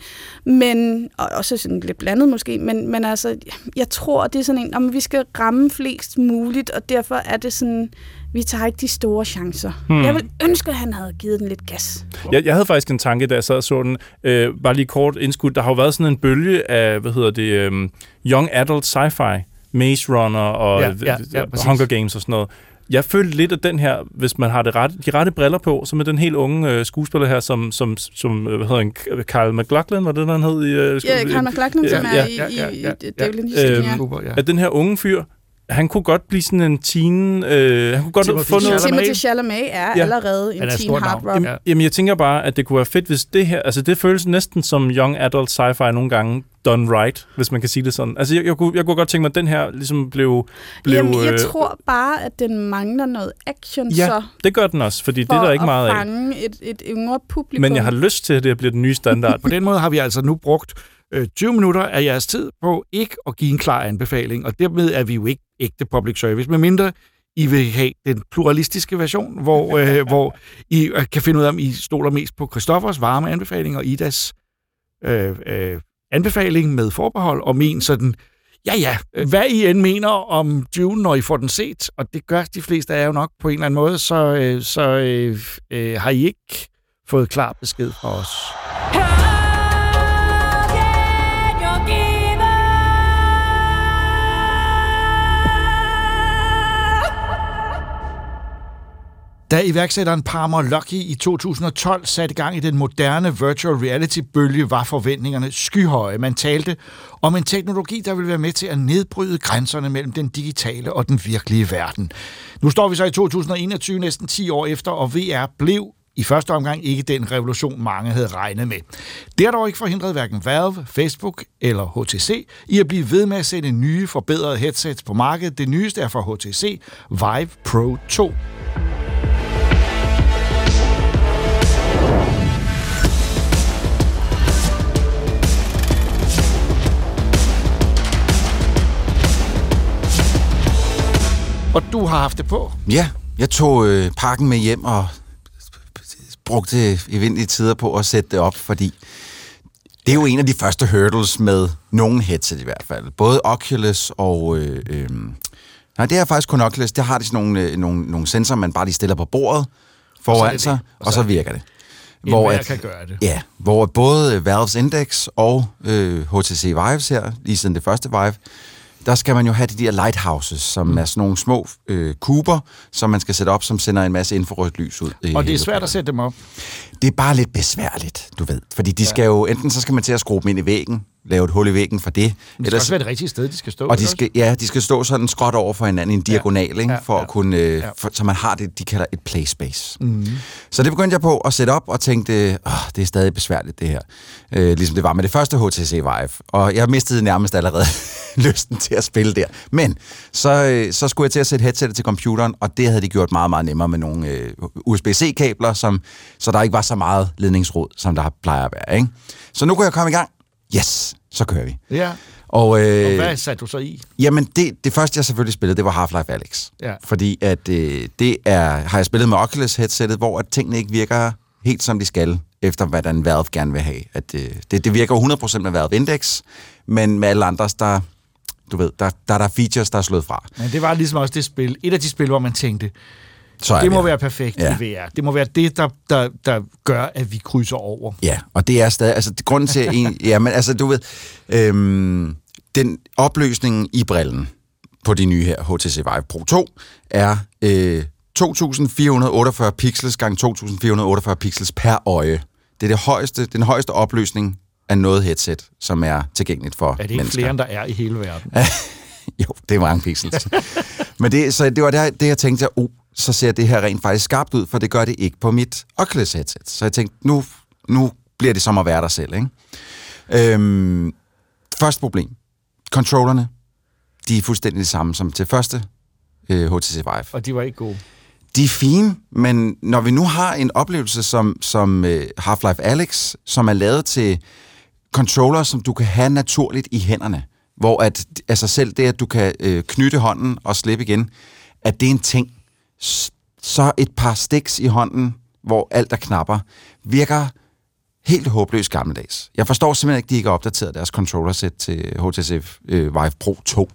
[SPEAKER 6] men, og også sådan lidt blandet måske, men, men altså, jeg tror, det er sådan en, om vi skal ramme flest muligt, og derfor er det sådan, vi tager ikke de store chancer. Hmm. Jeg vil ønske, at han havde givet den lidt gas.
[SPEAKER 4] Jeg, jeg havde faktisk en tanke, da jeg sad og så den. Øh, bare lige kort indskud. Der har jo været sådan en bølge af, hvad hedder det, um, young adult sci-fi. Maze Runner og
[SPEAKER 2] Ja, ja, ja, præcis.
[SPEAKER 4] Hunger Games og sådan noget. Jeg følte lidt af den her, hvis man har det rette, de rette briller på, så med den helt unge øh, skuespiller her, som, som, som øh, hvad hedder han, Carl McLachlan, var det, der han hed? I, øh,
[SPEAKER 6] Ja, Carl McLachlan, som
[SPEAKER 4] ja,
[SPEAKER 6] er i,
[SPEAKER 2] ja, ja,
[SPEAKER 6] i,
[SPEAKER 2] ja,
[SPEAKER 6] i
[SPEAKER 2] ja.
[SPEAKER 6] David Lynch.
[SPEAKER 4] Øhm,
[SPEAKER 6] ja.
[SPEAKER 2] Super, ja.
[SPEAKER 4] At den her unge fyr, han kunne godt blive sådan en teen... Øh, han kunne godt
[SPEAKER 2] Timothy
[SPEAKER 4] få noget...
[SPEAKER 2] Chalamet.
[SPEAKER 6] Timothy Chalamet er
[SPEAKER 4] Ja.
[SPEAKER 6] allerede en
[SPEAKER 2] er
[SPEAKER 6] teen
[SPEAKER 2] navn.
[SPEAKER 6] heartthrob.
[SPEAKER 2] Jamen,
[SPEAKER 4] Jamen, jamen, jeg tænker bare, at det kunne være fedt, hvis det her... Altså, det føles næsten som young adult sci-fi nogle gange done right, hvis man kan sige det sådan. Altså, jeg, jeg, kunne, jeg kunne godt tænke mig, at den her ligesom blev... blev
[SPEAKER 6] Jamen, jeg
[SPEAKER 4] øh,
[SPEAKER 6] tror bare, at den mangler noget action,
[SPEAKER 4] Ja,
[SPEAKER 6] så
[SPEAKER 4] det gør den også, fordi det
[SPEAKER 6] for
[SPEAKER 4] er der ikke
[SPEAKER 6] at
[SPEAKER 4] meget af.
[SPEAKER 6] fange et, et yngre publikum.
[SPEAKER 4] Men jeg har lyst til, at det bliver den nye standard.
[SPEAKER 2] På den måde har vi altså nu brugt øh, 20 minutter af jeres tid på ikke at give en klar anbefaling, og dermed er vi jo ikke ægte public service, medmindre I vil have den pluralistiske version, hvor, øh, hvor I øh, kan finde ud af, om I stoler mest på Christoffers varme anbefaling og Idas øh, øh, anbefaling med forbehold, og min sådan, ja ja, hvad I end mener om Dune, når I får den set, og det gør de fleste af jer jo nok på en eller anden måde, så, øh, så øh, øh, har I ikke fået klar besked fra os. Da iværksætteren Palmer Lucky i 2012 satte gang i den moderne virtual reality-bølge, var forventningerne skyhøje. Man talte om en teknologi, der ville være med til at nedbryde grænserne mellem den digitale og den virkelige verden. Nu står vi så i 2021, næsten 10 år efter, og VR blev i første omgang ikke den revolution, mange havde regnet med. Det har dog ikke forhindret hverken Valve, Facebook eller HTC i at blive ved med at sætte nye, forbedrede headsets på markedet. Det nyeste er fra HTC Vive Pro 2. Og du har haft det på.
[SPEAKER 1] Ja, jeg tog øh, pakken med hjem og brugte evindelige tider på at sætte det op, fordi det er jo en af de første hurdles med nogen headset i hvert fald. Både Oculus og... Øh, øh, nej, det er faktisk kun Oculus. Der har de sådan nogle, øh, nogle, nogle sensorer, man bare lige stiller på bordet foran sig,
[SPEAKER 2] det.
[SPEAKER 1] og så virker det.
[SPEAKER 2] Hvor at, kan gøre det.
[SPEAKER 1] Ja, hvor både Valves Index og øh, HTC Vives her, lige siden det første Vive, der skal man jo have de der lighthouses, som mm. er sådan nogle små øh, kuber, som man skal sætte op, som sender en masse infrarødt lys ud. i
[SPEAKER 2] Og det er svært at sætte dem op.
[SPEAKER 1] Det er bare lidt besværligt, du ved. Fordi de skal jo, enten så skal man til at skrue dem ind i væggen, lave et hul i væggen for det,
[SPEAKER 2] Men det skal
[SPEAKER 1] ellers,
[SPEAKER 2] også være det rigtige sted, de skal stå.
[SPEAKER 1] og de
[SPEAKER 2] ikke
[SPEAKER 1] skal, ja, de skal stå sådan skråt over for hinanden i en diagonal, ikke?
[SPEAKER 2] Ja,
[SPEAKER 1] for
[SPEAKER 2] ja,
[SPEAKER 1] at kunne, øh,
[SPEAKER 2] ja.
[SPEAKER 1] for, så man har det, de kalder et play space. Mm. Så det begyndte jeg på at sætte op og tænkte, åh, det er stadig besværligt det her. Øh, ligesom det var med det første HTC Vive. Og jeg mistede nærmest allerede lysten til at spille der. Men så, øh, så skulle jeg til at sætte headsetet til computeren, og det havde de gjort meget, meget nemmere med nogle øh, USB-C-kabler, som, så der ikke var så meget ledningsråd, som der plejer at være. Ikke? Så nu kunne jeg komme i gang. Yes, så kører vi.
[SPEAKER 2] Ja.
[SPEAKER 1] Og, øh,
[SPEAKER 2] Og hvad satte du så i?
[SPEAKER 1] Jamen, det, det første, jeg selvfølgelig spillede, det var Half-Life Alyx.
[SPEAKER 2] Ja.
[SPEAKER 1] Fordi at øh, det er, har jeg spillet med Oculus-headsettet, hvor at tingene ikke virker helt som de skal, efter hvordan Valve gerne vil have. At, øh, det, det virker jo 100% med Valve Index, men med alle andres, der, du ved, der, der er der features, der er slået fra.
[SPEAKER 2] Men det var ligesom også det spil, et af de spil, hvor man tænkte,
[SPEAKER 1] Så er
[SPEAKER 2] det må være perfekt
[SPEAKER 1] Ja.
[SPEAKER 2] i VR. Det må være det, der, der, der gør, at vi krydser over.
[SPEAKER 1] Ja, og det er stadig, altså grunden til, en, ja, men altså du ved, øhm, den opløsning i brillen på de nye her HTC Vive Pro 2 er øh, 2448 pixels gange 2448 pixels per øje. Det er det højeste, den højeste opløsning af noget headset, som er tilgængeligt for
[SPEAKER 2] Er det ikke
[SPEAKER 1] mennesker.
[SPEAKER 2] flere, end der er i hele verden?
[SPEAKER 1] Jo, det er mange pixels. Men det, så det var det, det jeg tænkte, oh, så ser det her rent faktisk skarpt ud, for det gør det ikke på mit Oculus headset. Så jeg tænkte, nu, nu bliver det som at være der selv, ikke? Øhm, Første problem. Controllerne, de er fuldstændig de samme som til første øh, HTC Vive.
[SPEAKER 2] Og de var ikke gode.
[SPEAKER 1] De er fine, men når vi nu har en oplevelse som, som øh, Half-Life Alyx, som er lavet til controller, som du kan have naturligt i hænderne, hvor at, altså selv det, at du kan øh, knytte hånden og slippe igen, at det er en ting, så et par sticks i hånden, hvor alt er knapper, virker helt håbløst gammeldags. Jeg forstår simpelthen ikke, at de ikke har opdateret deres controllersæt til HTC øh, Vive Pro 2.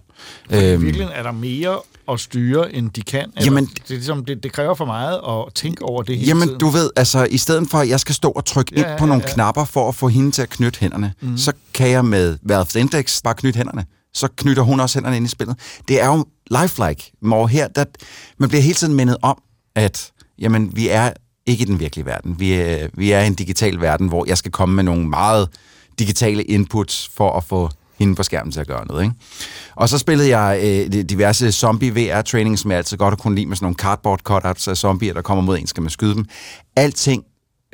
[SPEAKER 2] I virkeligheden er der mere at styre, end de kan. Eller,
[SPEAKER 1] Jamen-
[SPEAKER 2] det, er ligesom, det, det kræver for meget at tænke over det hele
[SPEAKER 1] Jamen,
[SPEAKER 2] tiden.
[SPEAKER 1] du ved, altså, i stedet for, at jeg skal stå og trykke
[SPEAKER 2] Ja,
[SPEAKER 1] ind på
[SPEAKER 2] ja,
[SPEAKER 1] nogle
[SPEAKER 2] ja.
[SPEAKER 1] knapper for at få hende til at knytte hænderne, mm. så kan jeg med Valve Index bare knytte hænderne. Så knytter hun også hænderne ind i spillet. Det er jo lifelike. Hvor her, der, man bliver hele tiden mindet om, at jamen, vi er ikke i den virkelige verden. Vi er, vi er i en digital verden, hvor jeg skal komme med nogle meget digitale inputs for at få hende på skærmen til at gøre noget. Ikke? Og så spillede jeg øh, diverse zombie VR-training, som jeg altid godt kunne lide med sådan nogle cardboard cutouts af zombier, der kommer mod en, skal man skyde dem. Alting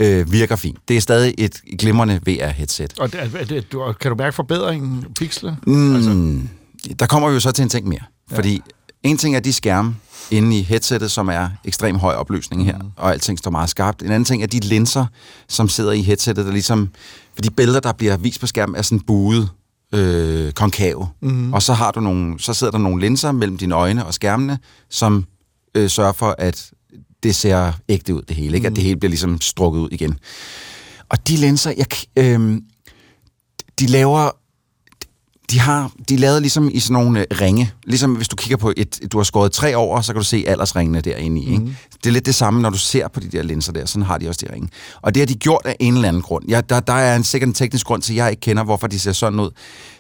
[SPEAKER 1] øh, virker fint. Det er stadig et glimrende VR-headset.
[SPEAKER 2] Og det, det, du, kan du mærke forbedringen, pixler?
[SPEAKER 1] Mm, altså. Der kommer vi jo så til en ting mere. Ja. Fordi en ting er de skærme inde i headsettet, som er ekstrem høj opløsning her, mm. og alting står meget skarpt. En anden ting er de linser, som sidder i headsettet, der ligesom... For de billeder, der bliver vist på skærmen, er sådan buet øh, konkave. Mm. Og så, har du nogle, så sidder der nogle linser mellem dine øjne og skærmene, som øh, sørger for, at det ser ægte ud, det hele. Ikke? At det hele bliver ligesom strukket ud igen. Og de linser, jeg, øh, de laver de har, de er lavet ligesom i sådan nogle øh, ringe. Ligesom hvis du kigger på et, du har skåret tre over, så kan du se aldersringene derinde i. Ikke?
[SPEAKER 2] Mhm.
[SPEAKER 1] Det er lidt det samme, når du ser på de der linser der. Sådan har de også de ringe. Og det har de gjort af en eller anden grund. Ja, der, der er en sikkert en teknisk grund til, jeg ikke kender, hvorfor de ser sådan ud.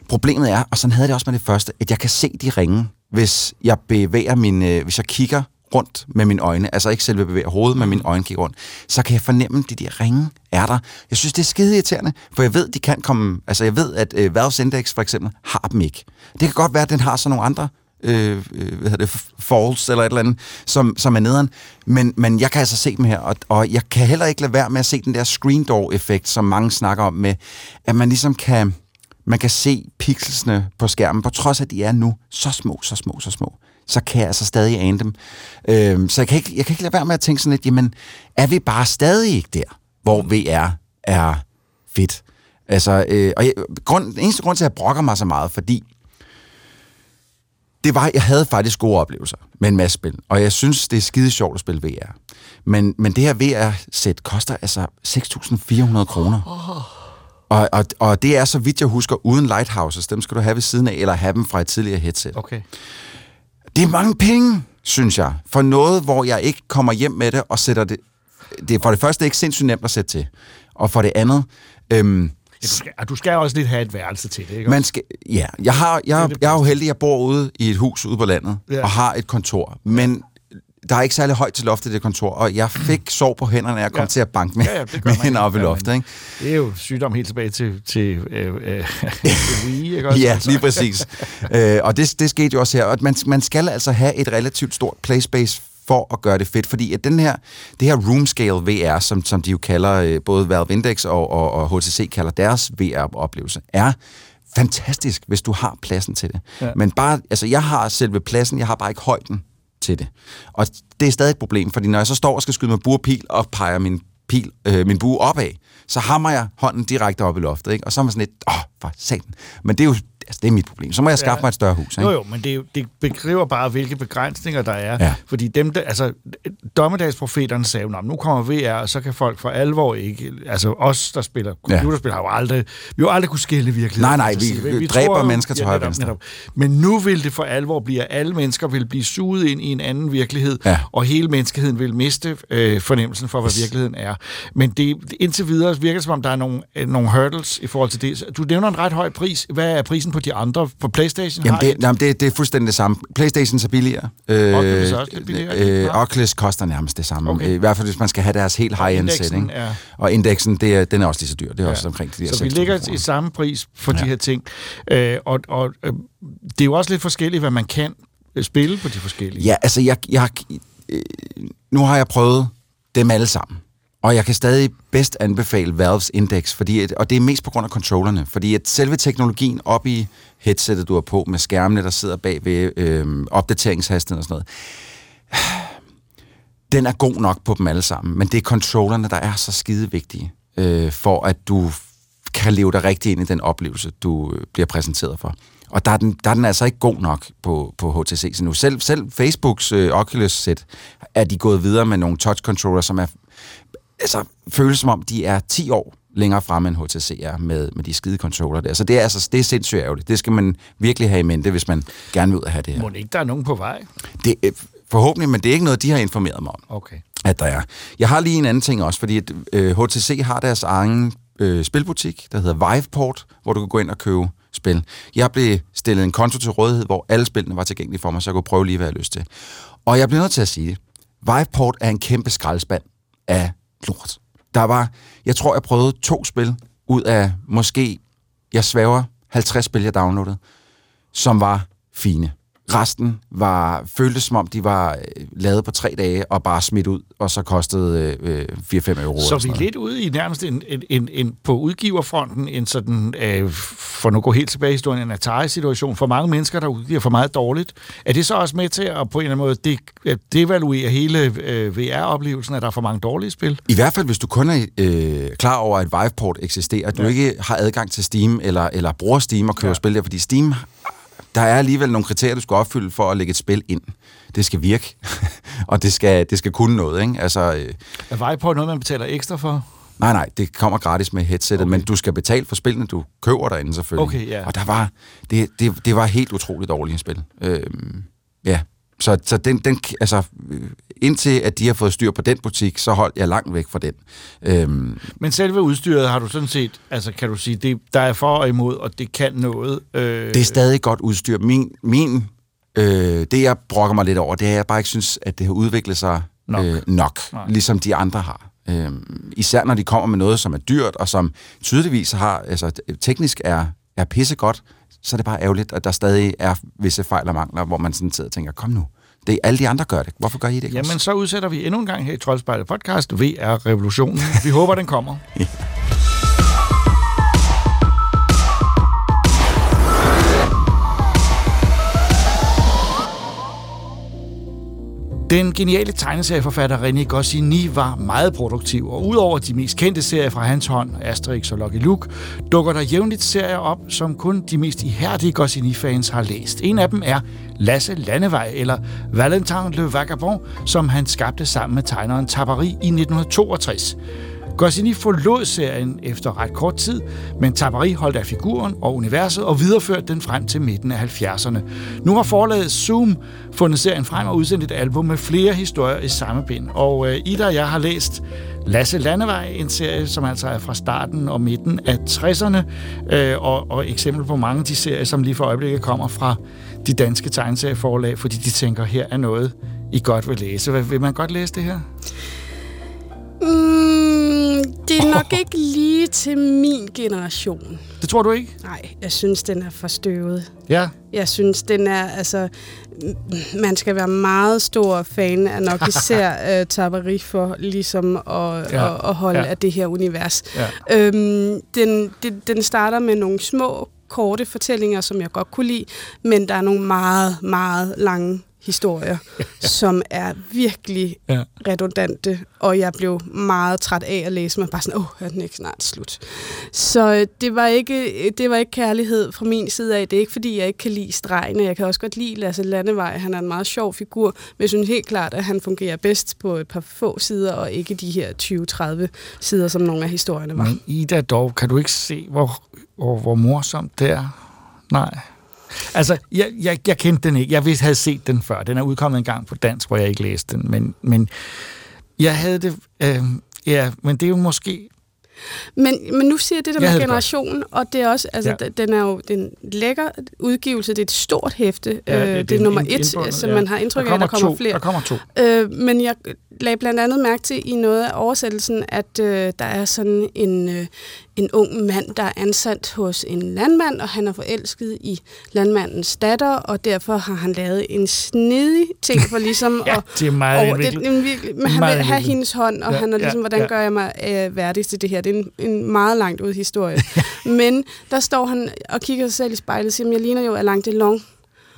[SPEAKER 1] Problemet er, og sådan havde det også med det første, at jeg kan se de ringe, hvis jeg bevæger min, øh, hvis jeg kigger rundt med mine øjne, altså ikke selve bevæger hovedet, men mine øjne kigger rundt, så kan jeg fornemme, at de der ringe er der. Jeg synes, det er skide irriterende, for jeg ved, de kan komme, altså jeg ved, at øh, Valve's Index for eksempel har dem ikke. Det kan godt være, at den har så nogle andre øh, øh, hvad hedder det, falls eller et eller andet, som, som er nederen. Men, men jeg kan altså se dem her, og, og jeg kan heller ikke lade være med at se den der screen door-effekt, som mange snakker om med, at man ligesom kan, man kan se pixelsene på skærmen, på trods af, at de er nu så små, så små, så små så kan jeg altså stadig ane dem. Øhm, så jeg kan, ikke, jeg kan ikke lade være med at tænke sådan lidt, jamen, er vi bare stadig ikke der, hvor VR er fedt? Altså, øh, og jeg, grund, den eneste grund til, at jeg brokker mig så meget, fordi det var, jeg havde faktisk gode oplevelser med en masse spil, og jeg synes, det er skide sjovt at spille VR. Men, men det her VR-sæt koster altså 6.400 kroner. Og, og, og det er, så vidt jeg husker, uden lighthouses. Dem skal du have ved siden af, eller have dem fra et tidligere headset.
[SPEAKER 2] Okay.
[SPEAKER 1] Det er mange penge, synes jeg, for noget, hvor jeg ikke kommer hjem med det og sætter det... Det er for det første ikke sindssygt nemt at sætte til. Og for det andet... Øhm,
[SPEAKER 2] Ja, du, skal, du skal også lidt have et værelse til det, ikke?
[SPEAKER 1] man skal, ja, jeg, har, jeg, jeg er jo heldig, at jeg bor ude i et hus ude på landet,
[SPEAKER 2] ja.
[SPEAKER 1] og har et kontor. Men der er ikke særlig højt til loftet i det kontor, og jeg fik sår på hænderne, og jeg kom
[SPEAKER 2] Ja.
[SPEAKER 1] til at banke med,
[SPEAKER 2] Ja, ja,
[SPEAKER 1] med hænder op i loftet. Ikke?
[SPEAKER 2] Det er jo sygdom helt tilbage til, til øh, øh, Wii, ikke også?
[SPEAKER 1] Ja,
[SPEAKER 2] Altså.
[SPEAKER 1] lige præcis. øh, og det, det skete jo også her. Og man, man skal altså have et relativt stort playspace for at gøre det fedt, fordi at den her, det her room scale VR, som, som de jo kalder, øh, både Valve Index og, og, og HTC kalder deres VR-oplevelse, er fantastisk, hvis du har pladsen til det.
[SPEAKER 2] Ja.
[SPEAKER 1] Men bare, altså jeg har selve pladsen, jeg har bare ikke højden til det. Og det er stadig et problem, fordi når jeg så står og skal skyde med burpil og peger min pil, øh, min bue opad, så hammer jeg hånden direkte op i loftet, ikke? Og så er man sådan lidt, åh, for satan. Men det er jo, altså det er mit problem. Så må jeg skaffe
[SPEAKER 2] Ja.
[SPEAKER 1] mig et større hus, ikke?
[SPEAKER 2] Jo, jo, men det, det beskriver bare, hvilke begrænsninger der er.
[SPEAKER 1] Ja.
[SPEAKER 2] Fordi dem, der, altså, dommedagsprofeterne sagde jo, "Nå, nu kommer VR, og så kan folk for alvor ikke... Altså os, der spiller computerspil, har jo aldrig... Vi har jo aldrig kunne skille virkeligheden.
[SPEAKER 1] Nej, nej,
[SPEAKER 2] Altså,
[SPEAKER 1] vi dræber mennesker til højre og
[SPEAKER 2] netop,
[SPEAKER 1] venstre.
[SPEAKER 2] netop. Men nu vil det for alvor blive, at alle mennesker vil blive suget ind i en anden virkelighed,
[SPEAKER 1] Ja.
[SPEAKER 2] og hele menneskeheden vil miste øh, fornemmelsen for, hvad virkeligheden er. Men det, indtil videre virker det, som om der er nogle, øh, nogle hurdles i forhold til det. Du nævner en ret høj pris. Hvad er prisen på de andre? På Playstation
[SPEAKER 1] Jamen, det,
[SPEAKER 2] et-
[SPEAKER 1] jamen det, det er fuldstændig det samme. Playstation er billigere. Øh,
[SPEAKER 2] Oculus er også lidt billigere?
[SPEAKER 1] Øh. Oculus koster nærmest det samme.
[SPEAKER 2] Okay.
[SPEAKER 1] I hvert fald, hvis man skal have deres helt high-end. Ikke?
[SPEAKER 2] er-
[SPEAKER 1] Og indeksen, det er, den er også lige så dyr. Det er ja. også omkring de der
[SPEAKER 2] Så vi
[SPEAKER 1] 6.000
[SPEAKER 2] ligger i samme pris for ja. de her ting. Øh, og og øh, det er jo også lidt forskelligt, hvad man kan øh, spille på de forskellige.
[SPEAKER 1] Ja, altså, jeg, jeg, øh, nu har jeg prøvet dem alle sammen. Og jeg kan stadig bedst anbefale Valves Index, fordi at, og det er mest på grund af controllerne, fordi at selve teknologien op i headsettet, du har på, med skærmene, der sidder bag ved øh, opdateringshastigheden og sådan noget, den er god nok på dem alle sammen, men det er controllerne, der er så skide vigtige, øh, for at du kan leve dig rigtig ind i den oplevelse, du øh, bliver præsenteret for. Og der er den, der er den altså ikke god nok på, på HTC så nu. Selv, selv Facebooks øh, Oculus-sæt er de gået videre med nogle touch-controller, som er, altså, føles som om, de er 10 år længere fremme end HTC er med, med de skide controller der. Så det er, altså, det er sindssygt ærgerligt. Det skal man virkelig have i mente, hvis man gerne vil ud at have det her.
[SPEAKER 2] Må det ikke, der er nogen på vej?
[SPEAKER 1] Det, øh, forhåbentlig, men det er ikke noget, de har informeret mig om
[SPEAKER 2] Okay.
[SPEAKER 1] at der er. Jeg har lige en anden ting også, fordi at, øh, HTC har deres egen øh, spilbutik, der hedder Viveport, hvor du kan gå ind og købe spil. Jeg blev stillet en konto til rådighed, hvor alle spillene var tilgængelige for mig, så jeg kunne prøve lige, hvad jeg har lyst til. Og jeg bliver nødt til at sige, Viveport er en kæmpe skraldespand af lort. Der var, jeg tror, jeg prøvede to spil ud af måske, jeg svæver, 50 spil, jeg downloadede, som var fine. Resten var, føltes som om, de var øh, lavet på tre dage og bare smidt ud, og så kostede øh, 4-5 euro.
[SPEAKER 2] Så vi er lidt ude i nærmest en, en, en, en på udgiverfronten, en sådan, øh, for nu at gå helt tilbage i historien, en Atari-situation for mange mennesker, der udgiver for meget dårligt. Er det så også med til at på en eller anden måde det, at devaluere hele øh, VR-oplevelsen, at der er for mange dårlige spil?
[SPEAKER 1] I hvert fald, hvis du kun er øh, klar over, at Viveport eksisterer, at du
[SPEAKER 2] Ja.
[SPEAKER 1] ja. ikke har adgang til Steam, eller, eller bruger Steam og køber
[SPEAKER 2] Ja.
[SPEAKER 1] ja. spil der, fordi Steam, der er alligevel nogle kriterier, du skal opfylde for at lægge et spil ind. Det skal virke, og det skal, det skal kunne noget, ikke? Altså, øh,
[SPEAKER 2] Er Vejport noget, man betaler ekstra for?
[SPEAKER 1] nej, nej, det kommer gratis med headsettet,
[SPEAKER 2] Okay.
[SPEAKER 1] men du skal betale for spillene, du køber derinde selvfølgelig.
[SPEAKER 2] Okay, ja.
[SPEAKER 1] Og der var, det, det, det var helt utroligt dårligt spil. Øhm, ja, så, så den, den, altså, øh, indtil at de har fået styr på den butik, så holdt jeg langt væk fra den. Øhm,
[SPEAKER 2] Men selve udstyret har du sådan set, altså kan du sige, det, der er for og imod, og det kan noget. Øh,
[SPEAKER 1] Det er stadig godt udstyr. Min, min øh, det, jeg brokker mig lidt over, det er, at jeg bare ikke synes, at det har udviklet sig
[SPEAKER 2] Nok.
[SPEAKER 1] øh, nok
[SPEAKER 2] Nej.
[SPEAKER 1] ligesom de andre har. Øh, især når de kommer med noget, som er dyrt, og som tydeligvis har, altså teknisk er, er pissegodt, så er det bare ærgerligt, at der stadig er visse fejl og mangler, hvor man sådan sidder og tænker, kom nu, det er alle de andre gør det. Hvorfor gør I det ikke
[SPEAKER 2] Jamen,
[SPEAKER 1] også?
[SPEAKER 2] så udsætter vi endnu en gang her i Troldspejlet podcast VR-revolutionen. Vi håber, den kommer. Den geniale tegneserieforfatter René Goscinny var meget produktiv, og udover de mest kendte serier fra hans hånd, Asterix og Lucky Luke, dukker der jævnligt serier op, som kun de mest ihærdige Goscinny-fans har læst. En af dem er Lasse Landevej, eller Valentin le Vagabond, som han skabte sammen med tegneren Tabari i 1962. Goscinny forlod serien efter ret kort tid, men Tabari holdt af figuren og universet og videreførte den frem til midten af 70'erne. Nu har forlaget Zoom fundet serien frem og udsendt et album med flere historier i samme bind. Og øh, Ida og jeg har læst Lasse Landevej, en serie, som altså er fra starten og midten af 60'erne, øh, og, og eksempel på mange af de serier, som lige for øjeblikket kommer fra de danske tegneserieforlag, fordi de tænker, her er noget, I godt vil læse. Vil man godt læse det her?
[SPEAKER 5] Det er nok ikke lige til min generation.
[SPEAKER 2] Det tror du ikke?
[SPEAKER 5] Nej, jeg synes, den er for støvet.
[SPEAKER 2] Ja.
[SPEAKER 5] Jeg synes, den er, altså, man skal være meget stor fan af nok især uh, Tabari for ligesom at,
[SPEAKER 2] Ja,
[SPEAKER 5] at, at holde ja. af det her univers.
[SPEAKER 2] Ja.
[SPEAKER 5] Øhm, den, den, den starter med nogle små, korte fortællinger, som jeg godt kunne lide, men der er nogle meget, meget lange historier, ja. som er virkelig
[SPEAKER 2] Ja.
[SPEAKER 5] redundante, og jeg blev meget træt af at læse mig. Bare sådan, åh, oh, er den ikke snart slut? Så øh, det var, ikke, det var ikke kærlighed fra min side af. Det er ikke, fordi jeg ikke kan lide stregene. Jeg kan også godt lide Lasse Landevej. Han er en meget sjov figur, men jeg synes helt klart, at han fungerer bedst på et par få sider, og ikke de her 20-30 sider, som nogle af historierne var.
[SPEAKER 2] Men Ida dog, kan du ikke se, hvor, hvor, hvor morsomt det er? Nej. Altså, jeg, jeg, jeg kendte den ikke. Jeg vidste, havde set den før. Den er udkommet en gang på dansk, hvor jeg ikke læste den. Men, men jeg havde det... Øh, ja, men det er jo måske...
[SPEAKER 5] Men, men nu siger det der
[SPEAKER 2] Jeg
[SPEAKER 5] med
[SPEAKER 2] havde det
[SPEAKER 5] generation, og det er også, altså,
[SPEAKER 2] Ja.
[SPEAKER 5] den er jo den lækker udgivelse, det er et stort hæfte,
[SPEAKER 2] Ja, det-
[SPEAKER 5] det,
[SPEAKER 2] det
[SPEAKER 5] det er
[SPEAKER 2] er
[SPEAKER 5] nummer et,
[SPEAKER 2] indbundet,
[SPEAKER 5] så
[SPEAKER 2] ja.
[SPEAKER 5] man har indtryk af, at der kommer
[SPEAKER 2] to,
[SPEAKER 5] flere.
[SPEAKER 2] Der kommer to.
[SPEAKER 5] Øh, men jeg lagde blandt andet mærke til i noget af oversættelsen, at øh, der er sådan en, øh, en ung mand, der er ansat hos en landmand, og han er forelsket i landmandens datter, og derfor har han lavet en snedig ting for ligesom
[SPEAKER 2] Ja,
[SPEAKER 5] at...
[SPEAKER 2] det er meget
[SPEAKER 5] over, det, er virkelig, men han
[SPEAKER 2] Meget
[SPEAKER 5] vil have
[SPEAKER 2] indviklet.
[SPEAKER 5] hendes hånd, og
[SPEAKER 2] Ja,
[SPEAKER 5] ja, han er
[SPEAKER 2] ja,
[SPEAKER 5] ligesom, hvordan
[SPEAKER 2] ja.
[SPEAKER 5] gør jeg mig øh, værdig til det her? Det er en, en meget langt ud historie. men der står han og kigger sig selv i spejlet og siger, "Men jeg ligner jo Alain Delon.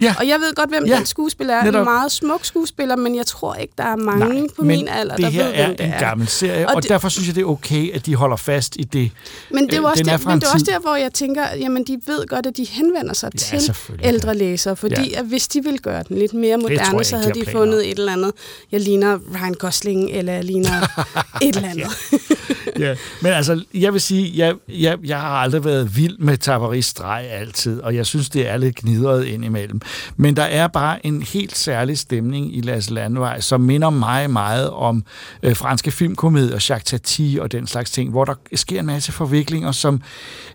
[SPEAKER 2] Ja.
[SPEAKER 5] Og jeg ved godt, hvem
[SPEAKER 2] Ja,
[SPEAKER 5] den skuespiller er.
[SPEAKER 2] netop.
[SPEAKER 5] En meget smuk skuespiller, men jeg tror ikke, der er mange Nej, på min alder,
[SPEAKER 2] det
[SPEAKER 5] der
[SPEAKER 2] her
[SPEAKER 5] ved,
[SPEAKER 2] er
[SPEAKER 5] hvem det
[SPEAKER 2] en
[SPEAKER 5] er.
[SPEAKER 2] gammel serie, og,
[SPEAKER 5] Og det-
[SPEAKER 2] derfor synes jeg, det er okay, at de holder fast i det.
[SPEAKER 5] Men det er
[SPEAKER 2] Øh,
[SPEAKER 5] også,
[SPEAKER 2] er
[SPEAKER 5] der, men
[SPEAKER 2] en
[SPEAKER 5] det er også der, hvor jeg tænker, jamen de ved godt, at de henvender sig
[SPEAKER 2] Ja,
[SPEAKER 5] til ældre læsere, fordi
[SPEAKER 2] Ja.
[SPEAKER 5] at hvis de ville gøre den lidt mere
[SPEAKER 2] jeg
[SPEAKER 5] moderne,
[SPEAKER 2] ikke,
[SPEAKER 5] så
[SPEAKER 2] de
[SPEAKER 5] havde de
[SPEAKER 2] planer
[SPEAKER 5] fundet et eller andet. Jeg ligner Ryan Gosling, eller jeg ligner et eller andet.
[SPEAKER 2] ja. Men altså, jeg vil sige, jeg, jeg, jeg har aldrig været vild med Tabaris streg altid, og jeg synes, det er lidt gnidret ind imellem. Men der er bare en helt særlig stemning i Las Landvej, som minder mig meget om øh, franske filmkomedier, Jacques Tati og den slags ting, hvor der sker en masse forviklinger, som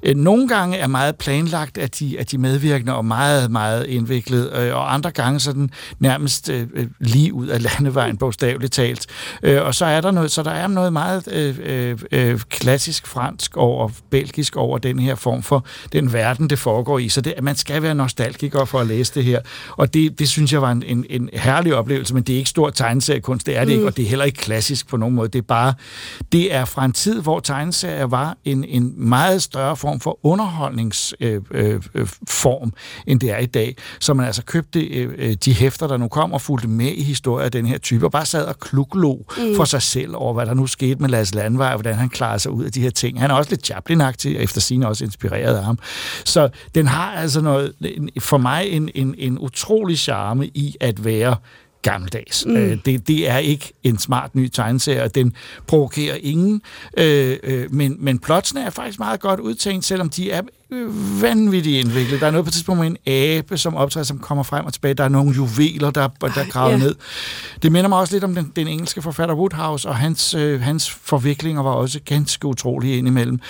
[SPEAKER 2] øh, nogle gange er meget planlagt af de, af de medvirkende, og meget, meget indviklet, øh, og andre gange sådan nærmest øh, øh, lige ud af landevejen, bogstaveligt talt. Øh, og så er der noget, så der er noget meget øh, øh øh, øh, klassisk fransk over, belgisk over den her form for den verden, det foregår i. Så det, man skal være nostalgiker for at læse det her. Og det, det synes jeg var en, en, en herlig oplevelse, men det er ikke stor tegneseriekunst, det er det mm. ikke, og det er heller ikke klassisk på nogen måde. Det er bare, det er fra en tid, hvor tegneserier var en, en meget større form for underholdningsform, øh, øh, form, end det er i dag. Så man altså købte øh, øh, de hæfter, der nu kom og fulgte med i historier af den her type, og bare sad og kluklog mm. for sig selv over, hvad der nu skete med Lasse Landvej, og hvordan han klarede sig ud af de her ting. Han er også lidt Chaplin-agtig, og efter sine også inspireret af ham. Så den har altså noget, for mig en, en, en utrolig charme i at være gammeldags. Mm. Øh, det, det er ikke en smart ny tegneserie, og den provokerer ingen, øh, øh, men, men plotsene er faktisk meget godt udtænkt, selvom de er vanvittigt indviklet. Der er noget på et tidspunkt med en abe, som optræder, som kommer frem og tilbage. Der er nogle juveler, der, der graver
[SPEAKER 5] ja.
[SPEAKER 2] ned. Det minder mig også lidt om den, den engelske forfatter Woodhouse, og hans, øh, hans forviklinger var også ganske utrolige indimellem.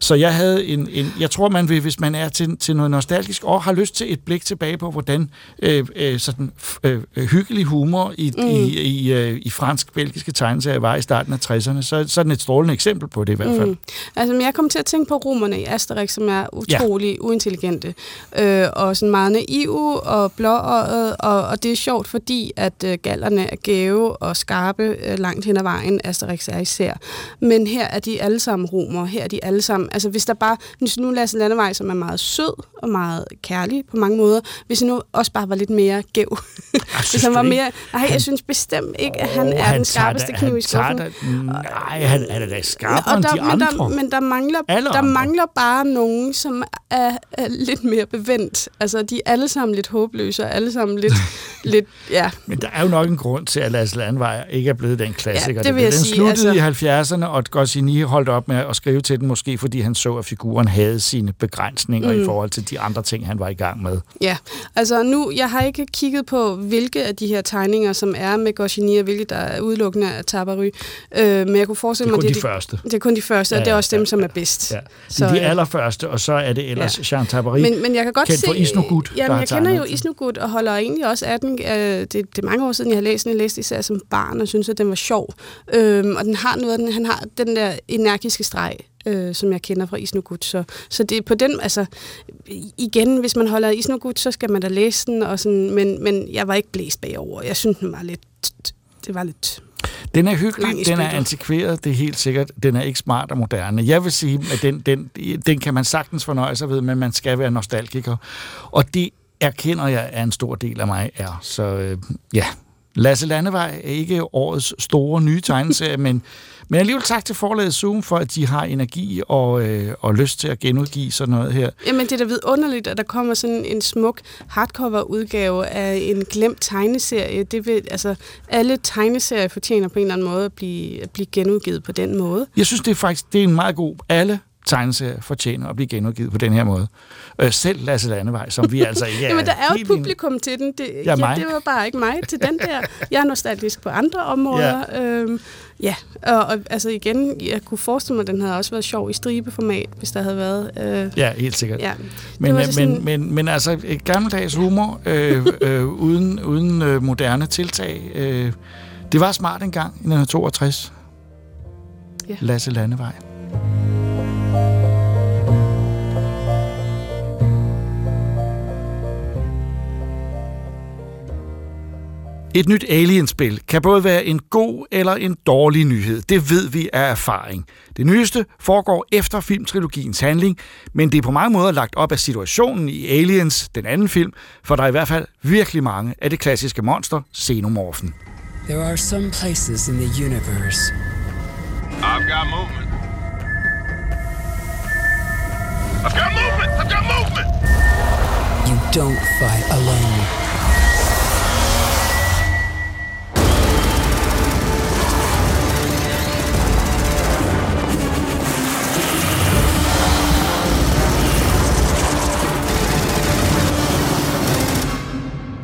[SPEAKER 2] Så jeg havde en, en jeg tror, man vil, hvis man er til, til noget nostalgisk, og har lyst til et blik tilbage på, hvordan øh, øh, sådan, øh, øh, hyggelig humor i, mm. i, i, øh, i fransk-belgiske tegneserier var i starten af 60'erne, så, så er den et strålende eksempel på det i hvert fald. Mm.
[SPEAKER 5] Altså, men jeg kom til at tænke på romerne i Asterix, som er utrolig ja. uintelligente, øh, og sådan meget naive og blåøjet, og, og det er sjovt, fordi at øh, gallerne er gave og skarpe øh, langt hen ad vejen, Asterix er især. Men her er de alle sammen romer, her er de alle sammen, altså hvis der bare, hvis nu Lasse Landevej, som er meget sød og meget kærlig på mange måder, hvis nu også bare var lidt mere gæv. hvis han var mere, nej, jeg synes bestemt ikke, at han er den skarpeste kniv i skuffen.
[SPEAKER 2] Nej, han er da skarpere
[SPEAKER 5] Og
[SPEAKER 2] end
[SPEAKER 5] der,
[SPEAKER 2] de
[SPEAKER 5] men,
[SPEAKER 2] andre.
[SPEAKER 5] der, men der mangler,
[SPEAKER 2] Alle
[SPEAKER 5] der
[SPEAKER 2] andre.
[SPEAKER 5] mangler bare nogen, som er, er lidt mere bevendt. Altså, de er alle sammen lidt håbløse, og alle sammen lidt, lidt ja.
[SPEAKER 2] Men der er jo nok en grund til, at Lasse Landvej ikke er blevet den klassiker.
[SPEAKER 5] Ja, det vil jeg
[SPEAKER 2] den
[SPEAKER 5] sige,
[SPEAKER 2] sluttede
[SPEAKER 5] altså-
[SPEAKER 2] i 70'erne, og Goscinny holdt op med at skrive til den, måske fordi han så, at figuren havde sine begrænsninger mm. i forhold til de andre ting, han var i gang med.
[SPEAKER 5] Ja, altså nu, jeg har ikke kigget på, hvilke af de her tegninger, som er med Goscinny, og hvilke der er udelukkende af Tabary, øh, men jeg kunne forestille
[SPEAKER 2] Det er
[SPEAKER 5] mig,
[SPEAKER 2] kun
[SPEAKER 5] det
[SPEAKER 2] de første.
[SPEAKER 5] Det er kun de første, og
[SPEAKER 2] Ja,
[SPEAKER 5] det er også dem,
[SPEAKER 2] ja,
[SPEAKER 5] som er bedst.
[SPEAKER 2] Ja.
[SPEAKER 5] Så,
[SPEAKER 2] Så, de
[SPEAKER 5] øh,
[SPEAKER 2] allerførste, og så er det ellers
[SPEAKER 5] Ja.
[SPEAKER 2] Jean Tabary.
[SPEAKER 5] Men, men jeg kan godt
[SPEAKER 2] kendt
[SPEAKER 5] se...
[SPEAKER 2] for Isnogut,
[SPEAKER 5] Jamen, jeg kender jo. Isnogut og holder egentlig også af den. Øh, det, det er mange år siden, jeg har læst den. Jeg læste især som barn og synes, at den var sjov. Øhm, og den har noget, den, han har den der energiske streg, øh, som jeg kender fra Isnogut. Så, så det er på den, altså igen, hvis man holder af Isnogut, så skal man da læse den. Og sådan, men, men jeg var ikke blæst bagover. Jeg synes, den var lidt... Det var lidt...
[SPEAKER 2] Den er hyggelig, den er antikveret, det er helt sikkert. Den er ikke smart og moderne. Jeg vil sige, at den, den, den kan man sagtens fornøje sig ved, men man skal være nostalgiker. Og det erkender jeg, at en stor del af mig er. Så øh, ja, Lasse Landevej er ikke årets store nye tegneserie, men, men alligevel tak til forlaget Zoom for, at de har energi og, øh, og lyst til at genudgive sådan noget her.
[SPEAKER 5] Jamen, det er da vidunderligt, at der kommer sådan en smuk hardcover-udgave af en glemt tegneserie. Det vil, altså, alle tegneserier fortjener på en eller anden måde at blive, at blive genudgivet på den måde.
[SPEAKER 2] Jeg synes, det er faktisk det er en meget god... Alle tegneserie fortjener at blive genudgivet på den her måde. Øh, selv Lasse Landevej, som vi altså ikke er
[SPEAKER 5] Jamen, der er jo et publikum til den. Det,
[SPEAKER 2] Ja,
[SPEAKER 5] ja, det var bare ikke mig til den der. Jeg er nostalgisk på andre områder. Ja, øhm, ja. Og, og altså igen, jeg kunne forestille mig, at den havde også været sjov i stribeformat, hvis der havde været... Øh,
[SPEAKER 2] Ja, helt sikkert.
[SPEAKER 5] ja.
[SPEAKER 2] Men,
[SPEAKER 5] var
[SPEAKER 2] men,
[SPEAKER 5] sådan-
[SPEAKER 2] men, men, men altså, et gammeldags humor, øh, øh, uden, uden øh, moderne tiltag. Øh, det var smart engang i 1962.
[SPEAKER 5] Ja.
[SPEAKER 2] Lasse Landevej. Et nyt Alien-spil kan både være en god eller en dårlig nyhed. Det ved vi af erfaring. Det nyeste foregår efter filmtrilogiens handling, men det er på mange måder lagt op af situationen i Aliens, den anden film, for der er i hvert fald virkelig mange af det klassiske monster, xenomorfen.
[SPEAKER 7] There are some places in the universe
[SPEAKER 8] I've got movement. I've got movement! I've got movement!
[SPEAKER 7] you don't fight alone.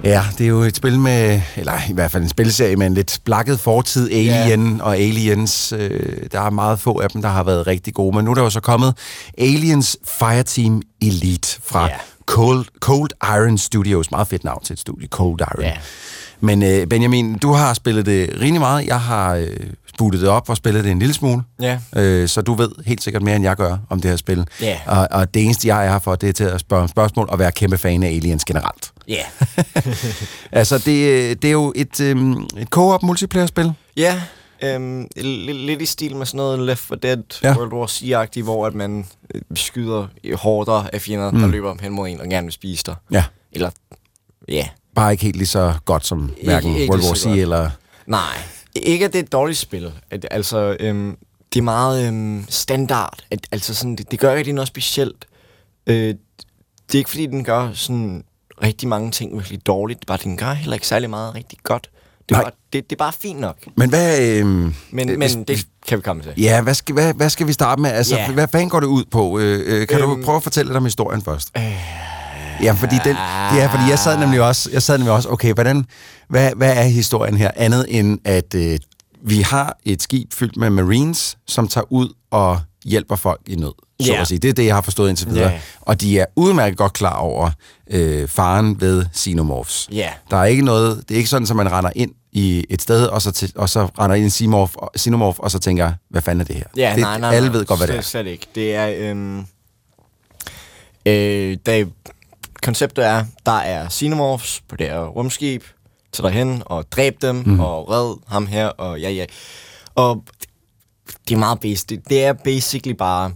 [SPEAKER 1] Ja, det er jo et spil med, eller i hvert fald en spilserie med en lidt blakket fortid, Alien yeah. og Aliens. Øh, der er meget få af dem, der har været rigtig gode, men nu er der jo så kommet Aliens Fireteam Elite fra
[SPEAKER 9] Ja.
[SPEAKER 1] Cold, Cold Iron Studios. Meget fedt navn til et studie, Cold Iron.
[SPEAKER 9] Ja.
[SPEAKER 1] Men øh, Benjamin, du har spillet det rimelig meget. Jeg har øh, sputtet det op og spillet det en lille smule.
[SPEAKER 9] Ja.
[SPEAKER 1] Øh, så du ved helt sikkert mere, end jeg gør om det her spil.
[SPEAKER 9] Ja.
[SPEAKER 1] Og, og det eneste, jeg er her for, det er til at spørge om spørgsmål og være kæmpe fan af Aliens generelt.
[SPEAKER 9] Ja.
[SPEAKER 1] Altså, det, det er jo et, øhm, et co-op multiplayer-spil.
[SPEAKER 9] Ja, øhm, lidt, i stil med sådan noget Left 4 Dead,
[SPEAKER 1] Ja.
[SPEAKER 9] World War C-agtigt, hvor at man øh, skyder hårdere af fjender, mm. der løber hen mod en og gerne vil spise dig.
[SPEAKER 1] Ja.
[SPEAKER 9] Eller, ja,
[SPEAKER 1] Bare ikke helt lige så godt som hverken
[SPEAKER 9] ikke
[SPEAKER 1] World
[SPEAKER 9] lige
[SPEAKER 1] War C eller...
[SPEAKER 9] nej. Ikke at det er et dårligt spil. At, altså, øhm, det er meget øhm, standard. At, altså, sådan, det, det gør ikke rigtig noget specielt. Øh, det er ikke fordi, den gør sådan rigtig mange ting virkelig dårligt, bare den gør heller ikke særlig meget rigtig godt. Det er, bare, det, det er bare fint nok.
[SPEAKER 1] Men hvad... Øhm,
[SPEAKER 9] Men,
[SPEAKER 1] det-
[SPEAKER 9] men det kan vi komme til.
[SPEAKER 1] Ja, hvad skal, hvad, hvad skal vi starte med? Altså,
[SPEAKER 9] Ja.
[SPEAKER 1] hvad fanden går det ud på? Øh, øh, kan du
[SPEAKER 9] Øhm.
[SPEAKER 1] prøve at fortælle lidt om historien først? Øh, ja, fordi den, ja, fordi jeg sad nemlig også, jeg sad nemlig også, okay, hvordan, hvad, hvad er historien her? Andet end, at øh, vi har et skib fyldt med marines, som tager ud og hjælper folk i nød. Så
[SPEAKER 9] Ja.
[SPEAKER 1] at sige. Det er det, jeg har forstået indtil videre.
[SPEAKER 9] Ja.
[SPEAKER 1] Og de er udmærket godt klar over øh, faren ved xenomorphs.
[SPEAKER 9] Ja.
[SPEAKER 1] Der er ikke noget, det er ikke sådan, at man render ind i et sted, og så, til, og så render ind i en xenomorph, xenomorph, og så tænker, hvad fanden er det her?
[SPEAKER 9] Ja,
[SPEAKER 1] det,
[SPEAKER 9] nej, nej,
[SPEAKER 1] alle
[SPEAKER 9] nej,
[SPEAKER 1] ved godt, hvad det er.
[SPEAKER 9] Slet ikke. Det er... Øhm, øh, det, konceptet er, der er xenomorphs på det her rumskib, tag derhen og dræb dem, mm. og red ham her, og ja, ja. Og det er meget basic. Det, det er basically bare...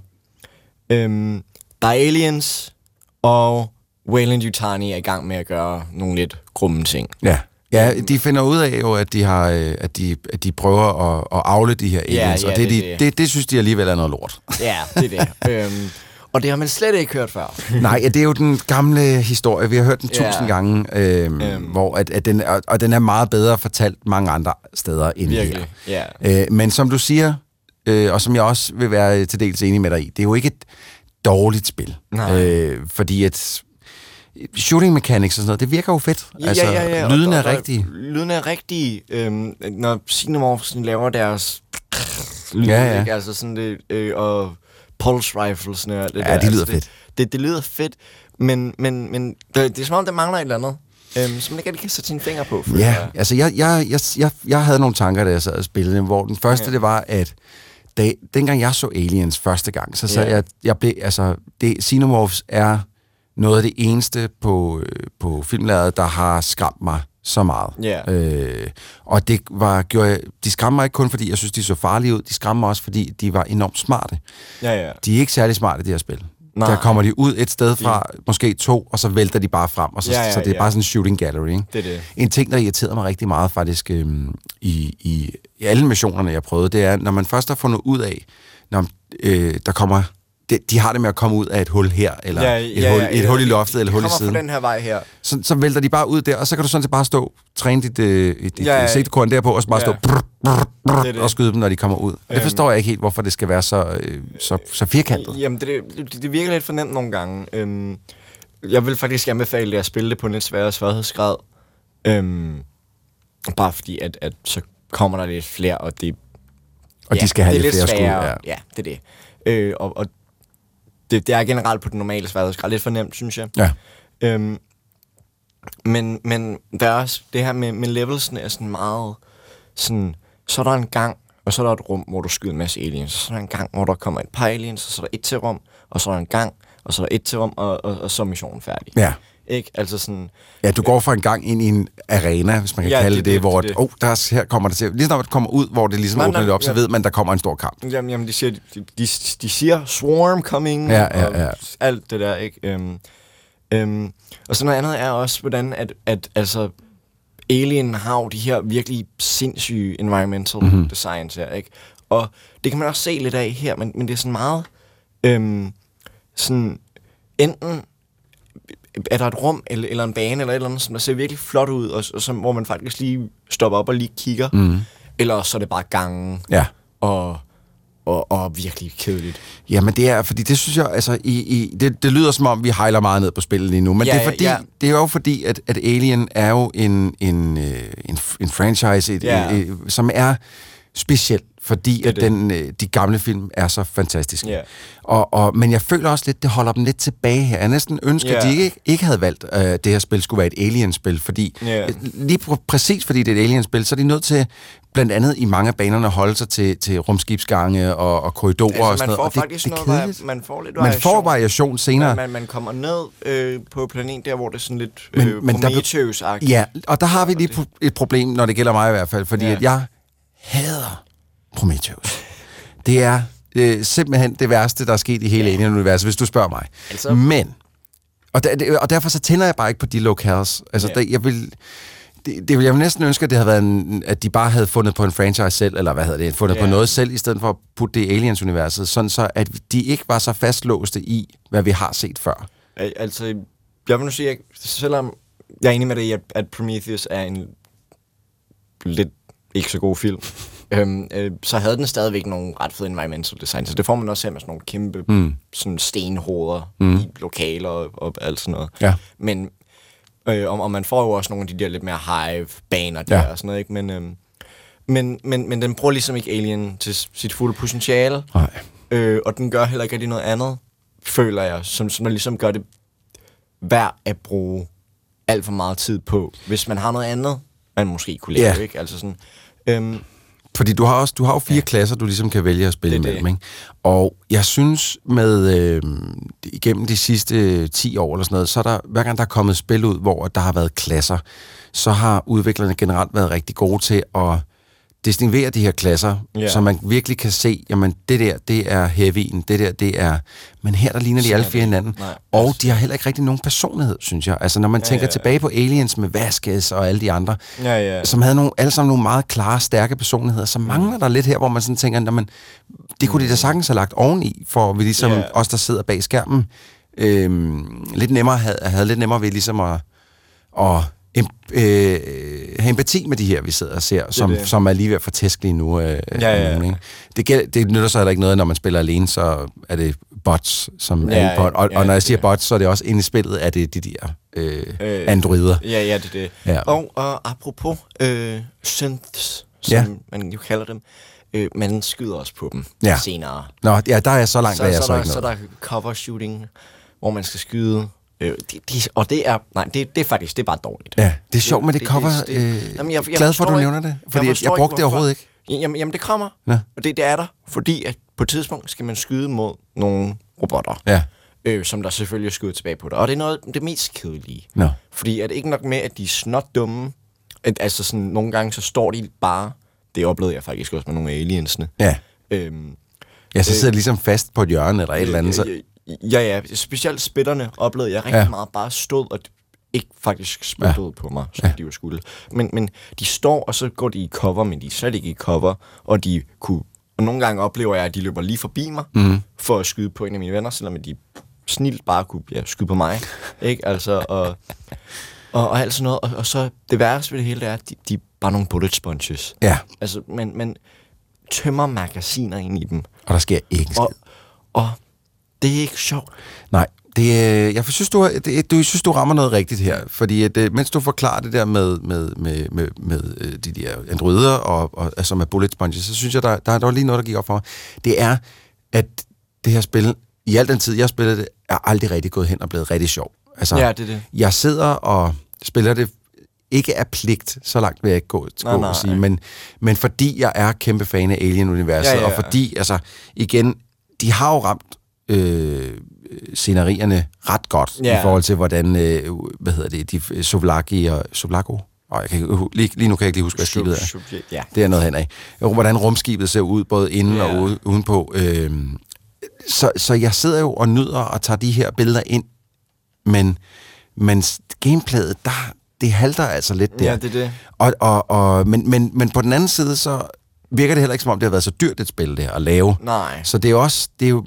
[SPEAKER 9] Øhm, der er aliens, og Wayland Yutani er i gang med at gøre nogle lidt grumme ting.
[SPEAKER 1] Ja. Ja, de finder ud af jo, at de, har, øh, at de, at de prøver at, at afle de her aliens,
[SPEAKER 9] ja,
[SPEAKER 1] og det,
[SPEAKER 9] det
[SPEAKER 1] de,
[SPEAKER 9] det.
[SPEAKER 1] det, det synes de alligevel er noget lort.
[SPEAKER 9] Ja, det er det. øhm, og det har man slet ikke hørt før.
[SPEAKER 1] Nej, ja, det er jo den gamle historie. Vi har hørt den
[SPEAKER 9] Ja.
[SPEAKER 1] tusind gange, øhm,
[SPEAKER 9] Øhm.
[SPEAKER 1] hvor at, at den, er- og den er meget bedre fortalt mange andre steder end
[SPEAKER 9] Virkelig,
[SPEAKER 1] her.
[SPEAKER 9] ja.
[SPEAKER 1] Øh, men som du siger, øh, og som jeg også vil være til dels enig med dig i, det er jo ikke et dårligt spil.
[SPEAKER 9] Nej.
[SPEAKER 1] Øh, fordi at shooting mechanics og sådan noget, det virker jo fedt. altså,
[SPEAKER 9] og-
[SPEAKER 1] lyden
[SPEAKER 9] og-
[SPEAKER 1] er
[SPEAKER 9] og-
[SPEAKER 1] rigtig.
[SPEAKER 9] Lyden er rigtig, øhm, når Xenomorphs laver deres lyd,
[SPEAKER 1] Ja, ja.
[SPEAKER 9] Ikke? Altså sådan det, øh, og pulse rifles. Og alt det
[SPEAKER 1] Ja,
[SPEAKER 9] der.
[SPEAKER 1] de lyder
[SPEAKER 9] altså,
[SPEAKER 1] fedt.
[SPEAKER 9] Det, det, det lyder fedt, men, men, men det, det er som om, der mangler et eller andet, øhm, som man ikke rigtig kan sætte sine fingre på.
[SPEAKER 1] Ja,
[SPEAKER 9] jeg.
[SPEAKER 1] altså jeg, jeg, jeg, jeg, jeg havde nogle tanker, da jeg sad og spillede, hvor den første, ja.
[SPEAKER 9] Ja.
[SPEAKER 1] det var, at da, dengang jeg så Aliens første gang, så sad
[SPEAKER 9] Ja.
[SPEAKER 1] jeg, jeg blev, altså, det, Xenomorphs er noget af det eneste på, øh, på filmladet, der har skræmt mig så meget.
[SPEAKER 9] Ja.
[SPEAKER 1] Øh, og det var, gjorde jeg, de skræmte mig ikke kun, fordi jeg synes, de så farlige ud, de skræmte mig også, fordi de var enormt smarte.
[SPEAKER 9] Ja, ja.
[SPEAKER 1] De er ikke særlig smarte, de her spil.
[SPEAKER 9] Nej.
[SPEAKER 1] Der kommer de ud et sted fra, måske to, og så vælter de bare frem, og så,
[SPEAKER 9] Ja, ja,
[SPEAKER 1] så det er
[SPEAKER 9] ja.
[SPEAKER 1] bare sådan en shooting gallery. Ikke?
[SPEAKER 9] Det det.
[SPEAKER 1] En ting, der irriterede mig rigtig meget faktisk øhm, i, i, i alle missionerne, jeg prøvede, det er, når man først har fundet ud af, når øh, der kommer de, de har det med at komme ud af et hul her, eller
[SPEAKER 9] Ja,
[SPEAKER 1] et,
[SPEAKER 9] ja,
[SPEAKER 1] hul,
[SPEAKER 9] ja,
[SPEAKER 1] et
[SPEAKER 9] ja.
[SPEAKER 1] hul i loftet, eller et hul i siden.
[SPEAKER 9] den her vej her.
[SPEAKER 1] Så, så vælter de bare ud der, og så kan du sådan set bare stå, træne dit, øh, dit
[SPEAKER 9] Ja,
[SPEAKER 1] ja,
[SPEAKER 9] ja.
[SPEAKER 1] sigtekorn derpå, og så bare
[SPEAKER 9] Ja.
[SPEAKER 1] stå brr, brr, brr,
[SPEAKER 9] Det det.
[SPEAKER 1] og skyde dem, når de kommer ud. Det
[SPEAKER 9] Øhm.
[SPEAKER 1] forstår jeg ikke helt, hvorfor det skal være så, øh, så, så firkantet.
[SPEAKER 9] Jamen, det, det, det virker lidt for nemt nogle gange. Øhm, jeg vil faktisk anbefale det at spille det på en lidt sværere sværhedsgrad. Øhm, bare fordi, at, at så kommer der lidt flere, og det
[SPEAKER 1] Og de skal have
[SPEAKER 9] det er
[SPEAKER 1] lidt flere skud. Ja.
[SPEAKER 9] ja, det er det. Øh, og og det, det er generelt på den normale sværhedsgrad lidt for nemt, synes jeg.
[SPEAKER 1] Ja.
[SPEAKER 9] Øhm, men, men der er også det her med, med levelsene er sådan meget sådan, så er der en gang, og så er der et rum, hvor du skyder en masse aliens, så er der en gang, hvor der kommer et par aliens, og så er der et til rum, og så er der en gang, og så er der et til rum, og, og, og så er missionen færdig.
[SPEAKER 1] Ja.
[SPEAKER 9] Ikke? Altså sådan,
[SPEAKER 1] Ja, du går fra en gang ind i en arena, hvis man kan
[SPEAKER 9] Ja,
[SPEAKER 1] kalde
[SPEAKER 9] det
[SPEAKER 1] det, det, hvor
[SPEAKER 9] det
[SPEAKER 1] oh, der er, her kommer det til. Lige når det kommer ud, hvor det ligesom
[SPEAKER 9] Nej,
[SPEAKER 1] åbner
[SPEAKER 9] nej,
[SPEAKER 1] det op, så
[SPEAKER 9] ja.
[SPEAKER 1] ved man, der kommer en stor kamp.
[SPEAKER 9] Jamen, jamen de, siger, de, de, de siger swarm coming,
[SPEAKER 1] Ja, ja,
[SPEAKER 9] og
[SPEAKER 1] ja.
[SPEAKER 9] alt det der, ikke? Øhm, øhm, og så noget andet er også, hvordan at, at altså, Alien har jo de her virkelig sindssyge environmental
[SPEAKER 1] Mhm.
[SPEAKER 9] mm-hmm. designs her, ikke? Og det kan man også se lidt af her, men, men det er sådan meget, øhm, sådan, enten er der et rum, eller, eller en bane, eller et eller andet, som der ser virkelig flot ud, og, og som, hvor man faktisk lige stopper op og lige kigger, mm. eller så er det bare gangen,
[SPEAKER 1] Ja.
[SPEAKER 9] og, og, og virkelig kedeligt.
[SPEAKER 1] Jamen det er, fordi det synes jeg, altså, i, i, det, det lyder som om, vi hejler meget ned på spillet lige nu, men
[SPEAKER 9] Ja,
[SPEAKER 1] det er fordi,
[SPEAKER 9] ja.
[SPEAKER 1] det er jo fordi, at, at Alien er jo en, en, øh, en, en franchise, et,
[SPEAKER 9] Ja.
[SPEAKER 1] et, et, som er speciel, fordi
[SPEAKER 9] er
[SPEAKER 1] at
[SPEAKER 9] det.
[SPEAKER 1] den, øh, de gamle film er så fantastiske.
[SPEAKER 9] Ja.
[SPEAKER 1] Og, og, men jeg føler også lidt, det holder dem lidt tilbage her. Jeg næsten ønsker, at
[SPEAKER 9] Ja.
[SPEAKER 1] de ikke, ikke havde valgt, at det her spil skulle være et Alien-spil, fordi
[SPEAKER 9] Ja.
[SPEAKER 1] lige pr- præcis fordi det er et Alien-spil, så er de nødt til blandt andet i mange af banerne at holde sig til, til rumskibsgange og, og korridorer og
[SPEAKER 9] Altså,
[SPEAKER 1] sådan
[SPEAKER 9] man
[SPEAKER 1] noget.
[SPEAKER 9] får
[SPEAKER 1] og det,
[SPEAKER 9] faktisk
[SPEAKER 1] det
[SPEAKER 9] noget,
[SPEAKER 1] kedeligt.
[SPEAKER 9] vari- man får lidt
[SPEAKER 1] Man får variation senere.
[SPEAKER 9] Man, man, man kommer ned øh, på planeten der, hvor det er sådan lidt øh,
[SPEAKER 1] men der-
[SPEAKER 9] Prometheus-agtigt.
[SPEAKER 1] Ja, og der har vi lige et problem, når det gælder mig i hvert fald, fordi
[SPEAKER 9] ja.
[SPEAKER 1] at jeg hader Prometheus. Det er øh, simpelthen det værste, der er sket i hele ja. Alien-universet, hvis du spørger mig.
[SPEAKER 9] Altså-
[SPEAKER 1] Men, og, der, det- og derfor så tænder jeg bare ikke på de locales. Altså,
[SPEAKER 9] Ja.
[SPEAKER 1] der, jeg vil... Det, det vil jeg næsten ønske, at det havde været en, at de bare havde fundet på en franchise selv, eller hvad hedder det, fundet
[SPEAKER 9] Ja.
[SPEAKER 1] på noget selv, i stedet for at putte det i Aliens-universet, sådan så, at de ikke var så fastlåste i, hvad vi har set før.
[SPEAKER 9] Al- Altså, jeg vil nu sige, at selvom jeg er enig med dig at, at Prometheus er en lidt ikke så god film, øhm, øh, så havde den stadigvæk nogle ret fede environmental design. Så det får man også her med sådan nogle kæmpe mm. sådan stenhoveder mm. i lokaler og, og alt sådan noget.
[SPEAKER 1] Ja.
[SPEAKER 9] Men, øh, og, og man får jo også nogle af de der lidt mere hive-baner der
[SPEAKER 1] Ja.
[SPEAKER 9] og sådan noget, ikke? Men, øhm, men, men, men den bruger ligesom ikke Alien til sit fulde potentiale.
[SPEAKER 1] Nej.
[SPEAKER 9] Øh, og den gør heller ikke rigtig noget andet, føler jeg, som, som der ligesom gør det værd at bruge alt for meget tid på, hvis man har noget andet, man måske kunne lave,
[SPEAKER 1] Ja.
[SPEAKER 9] ikke? Altså sådan, øhm,
[SPEAKER 1] Fordi du har også du har jo fire ja. klasser, du ligesom kan vælge at spille
[SPEAKER 9] Det
[SPEAKER 1] imellem. Ikke? Og jeg synes, med øh, igennem de sidste 10 år eller sådan noget, så er der, hver gang der er kommet spil ud, hvor der har været klasser, så har udviklerne generelt været rigtig gode til at distinguere de her klasser,
[SPEAKER 9] Ja.
[SPEAKER 1] så man virkelig kan se, jamen det der, det er heavyen, det der, det er... Men her, der ligner de alle fire hinanden.
[SPEAKER 9] Nej,
[SPEAKER 1] og de har heller ikke rigtig nogen personlighed, synes jeg. Altså, når man ja, tænker
[SPEAKER 9] ja,
[SPEAKER 1] ja, tilbage på Aliens med Vasquez og alle de andre,
[SPEAKER 9] ja, ja.
[SPEAKER 1] som havde nogle, alle sammen nogle meget klare, stærke personligheder, så mangler der lidt her, hvor man sådan tænker, "Nå, men det kunne de da sagtens have lagt oveni, for vi ligesom yeah. os, der sidder bag skærmen, øhm, lidt nemmere havde, havde lidt nemmere ved ligesom at, at em, øh, have empati med de her, vi sidder og ser, som,
[SPEAKER 9] det.
[SPEAKER 1] som er lige ved at få tæsk lige nu. Øh,
[SPEAKER 9] Ja, ja.
[SPEAKER 1] nogen, ikke? Det, gæld, det nytter så heller ikke noget, når man spiller alene, så er det bots, som
[SPEAKER 9] Ja,
[SPEAKER 1] ja, er bot. Og,
[SPEAKER 9] ja,
[SPEAKER 1] og når jeg
[SPEAKER 9] det
[SPEAKER 1] siger
[SPEAKER 9] er.
[SPEAKER 1] bots, så er det også inde i spillet, at det er de der øh,
[SPEAKER 9] Øh,
[SPEAKER 1] androider.
[SPEAKER 9] Ja, ja, det er det.
[SPEAKER 1] Ja.
[SPEAKER 9] Og, og apropos øh, synths, som
[SPEAKER 1] Ja.
[SPEAKER 9] man jo kalder dem, øh, man skyder også på dem
[SPEAKER 1] Ja.
[SPEAKER 9] senere.
[SPEAKER 1] Nå, ja, der er jeg så langt,
[SPEAKER 9] så,
[SPEAKER 1] at jeg
[SPEAKER 9] så,
[SPEAKER 1] så,
[SPEAKER 9] der,
[SPEAKER 1] ikke
[SPEAKER 9] så
[SPEAKER 1] noget.
[SPEAKER 9] der cover shooting, hvor man skal skyde. Øh, de, de, og det er, nej, det, det er faktisk, det er bare dårligt.
[SPEAKER 1] Ja, det er sjovt med det cover.
[SPEAKER 9] det-
[SPEAKER 1] Øh,
[SPEAKER 9] Jamen, jeg- jeg
[SPEAKER 1] glad for, at du
[SPEAKER 9] forstår
[SPEAKER 1] nævner
[SPEAKER 9] ikke-
[SPEAKER 1] det, fordi jeg, jeg
[SPEAKER 9] ikke,
[SPEAKER 1] brugte det overhovedet ikke.
[SPEAKER 9] Jamen, jamen det kommer.
[SPEAKER 1] Ja.
[SPEAKER 9] Og det, det er der, fordi at på et tidspunkt skal man skyde mod nogle robotter,
[SPEAKER 1] Ja.
[SPEAKER 9] øh, som der selvfølgelig skyder tilbage på dig. Og det er noget det mest kedelige.
[SPEAKER 1] Nå.
[SPEAKER 9] Fordi er det ikke nok med, at de er snot dumme, at, altså sådan, nogle gange så står de bare, det oplevede jeg faktisk også med nogle af aliensene.
[SPEAKER 1] Ja.
[SPEAKER 9] Øhm,
[SPEAKER 1] Ja, så sidder jeg ligesom fast på et hjørne eller et eller andet. Så,
[SPEAKER 9] Ja, ja, specielt spætterne oplevede jeg rigtig ja. Meget bare stod og ikke faktisk spyttede ja. på mig, som ja. De jo skulle. Men, men de står, og så går de i cover, men de er slet ikke i cover, og de kunne Og nogle gange oplever jeg, at de løber lige forbi mig,
[SPEAKER 1] Mhm.
[SPEAKER 9] for at skyde på en af mine venner, selvom de snilt bare kunne ja, skyde på mig. ikke? Altså, og, og, og alt sådan noget. Og, og så det værste ved det hele, det er, at de, de er bare nogle bullet sponges.
[SPEAKER 1] Ja,
[SPEAKER 9] Altså, men, men tømmer magasiner ind i dem.
[SPEAKER 1] og der sker ikke.
[SPEAKER 9] Og, og det er ikke sjovt.
[SPEAKER 1] Nej, det, jeg synes, du, det, du, synes, du rammer noget rigtigt her. Fordi at, øh, mens du forklarer det der med, med, med, med, med øh, de der androider, og, og, altså med bullet sponges, så synes jeg, der, der, der var lige noget, der gik op for mig. Det er, at det her spil, i al den tid, jeg spillede det, er aldrig rigtig gået hen og blevet rigtig sjov. Altså,
[SPEAKER 9] Ja, det er det.
[SPEAKER 1] Jeg sidder og spiller det ikke af pligt, så langt vil jeg ikke gå,
[SPEAKER 9] Nej,
[SPEAKER 1] gå
[SPEAKER 9] nej,
[SPEAKER 1] og sige,
[SPEAKER 9] nej.
[SPEAKER 1] men, men fordi jeg er kæmpe fan af Alien-universet,
[SPEAKER 9] Ja, ja, ja.
[SPEAKER 1] og fordi, altså, igen, de har jo ramt øh, scenerierne ret godt
[SPEAKER 9] Ja.
[SPEAKER 1] i forhold til, hvordan, øh, hvad hedder det, de Sovlaki og Sovlako, og jeg kan, ikke lige, lige nu kan jeg ikke lige huske, hvad skibet er.
[SPEAKER 9] Ja.
[SPEAKER 1] Det er noget hen af. Hvordan rumskibet ser ud, både inden
[SPEAKER 9] Ja.
[SPEAKER 1] og ude, udenpå. Øhm, så, så jeg sidder jo og nyder og tager de her billeder ind, men, men gameplayet, der, det halter altså lidt der.
[SPEAKER 9] Ja, det er det.
[SPEAKER 1] Og, og, og, men, men, men på den anden side, så virker det heller ikke, som om det har været så dyrt et spil, det her, at lave.
[SPEAKER 9] Nej.
[SPEAKER 1] Så det er også, det er jo,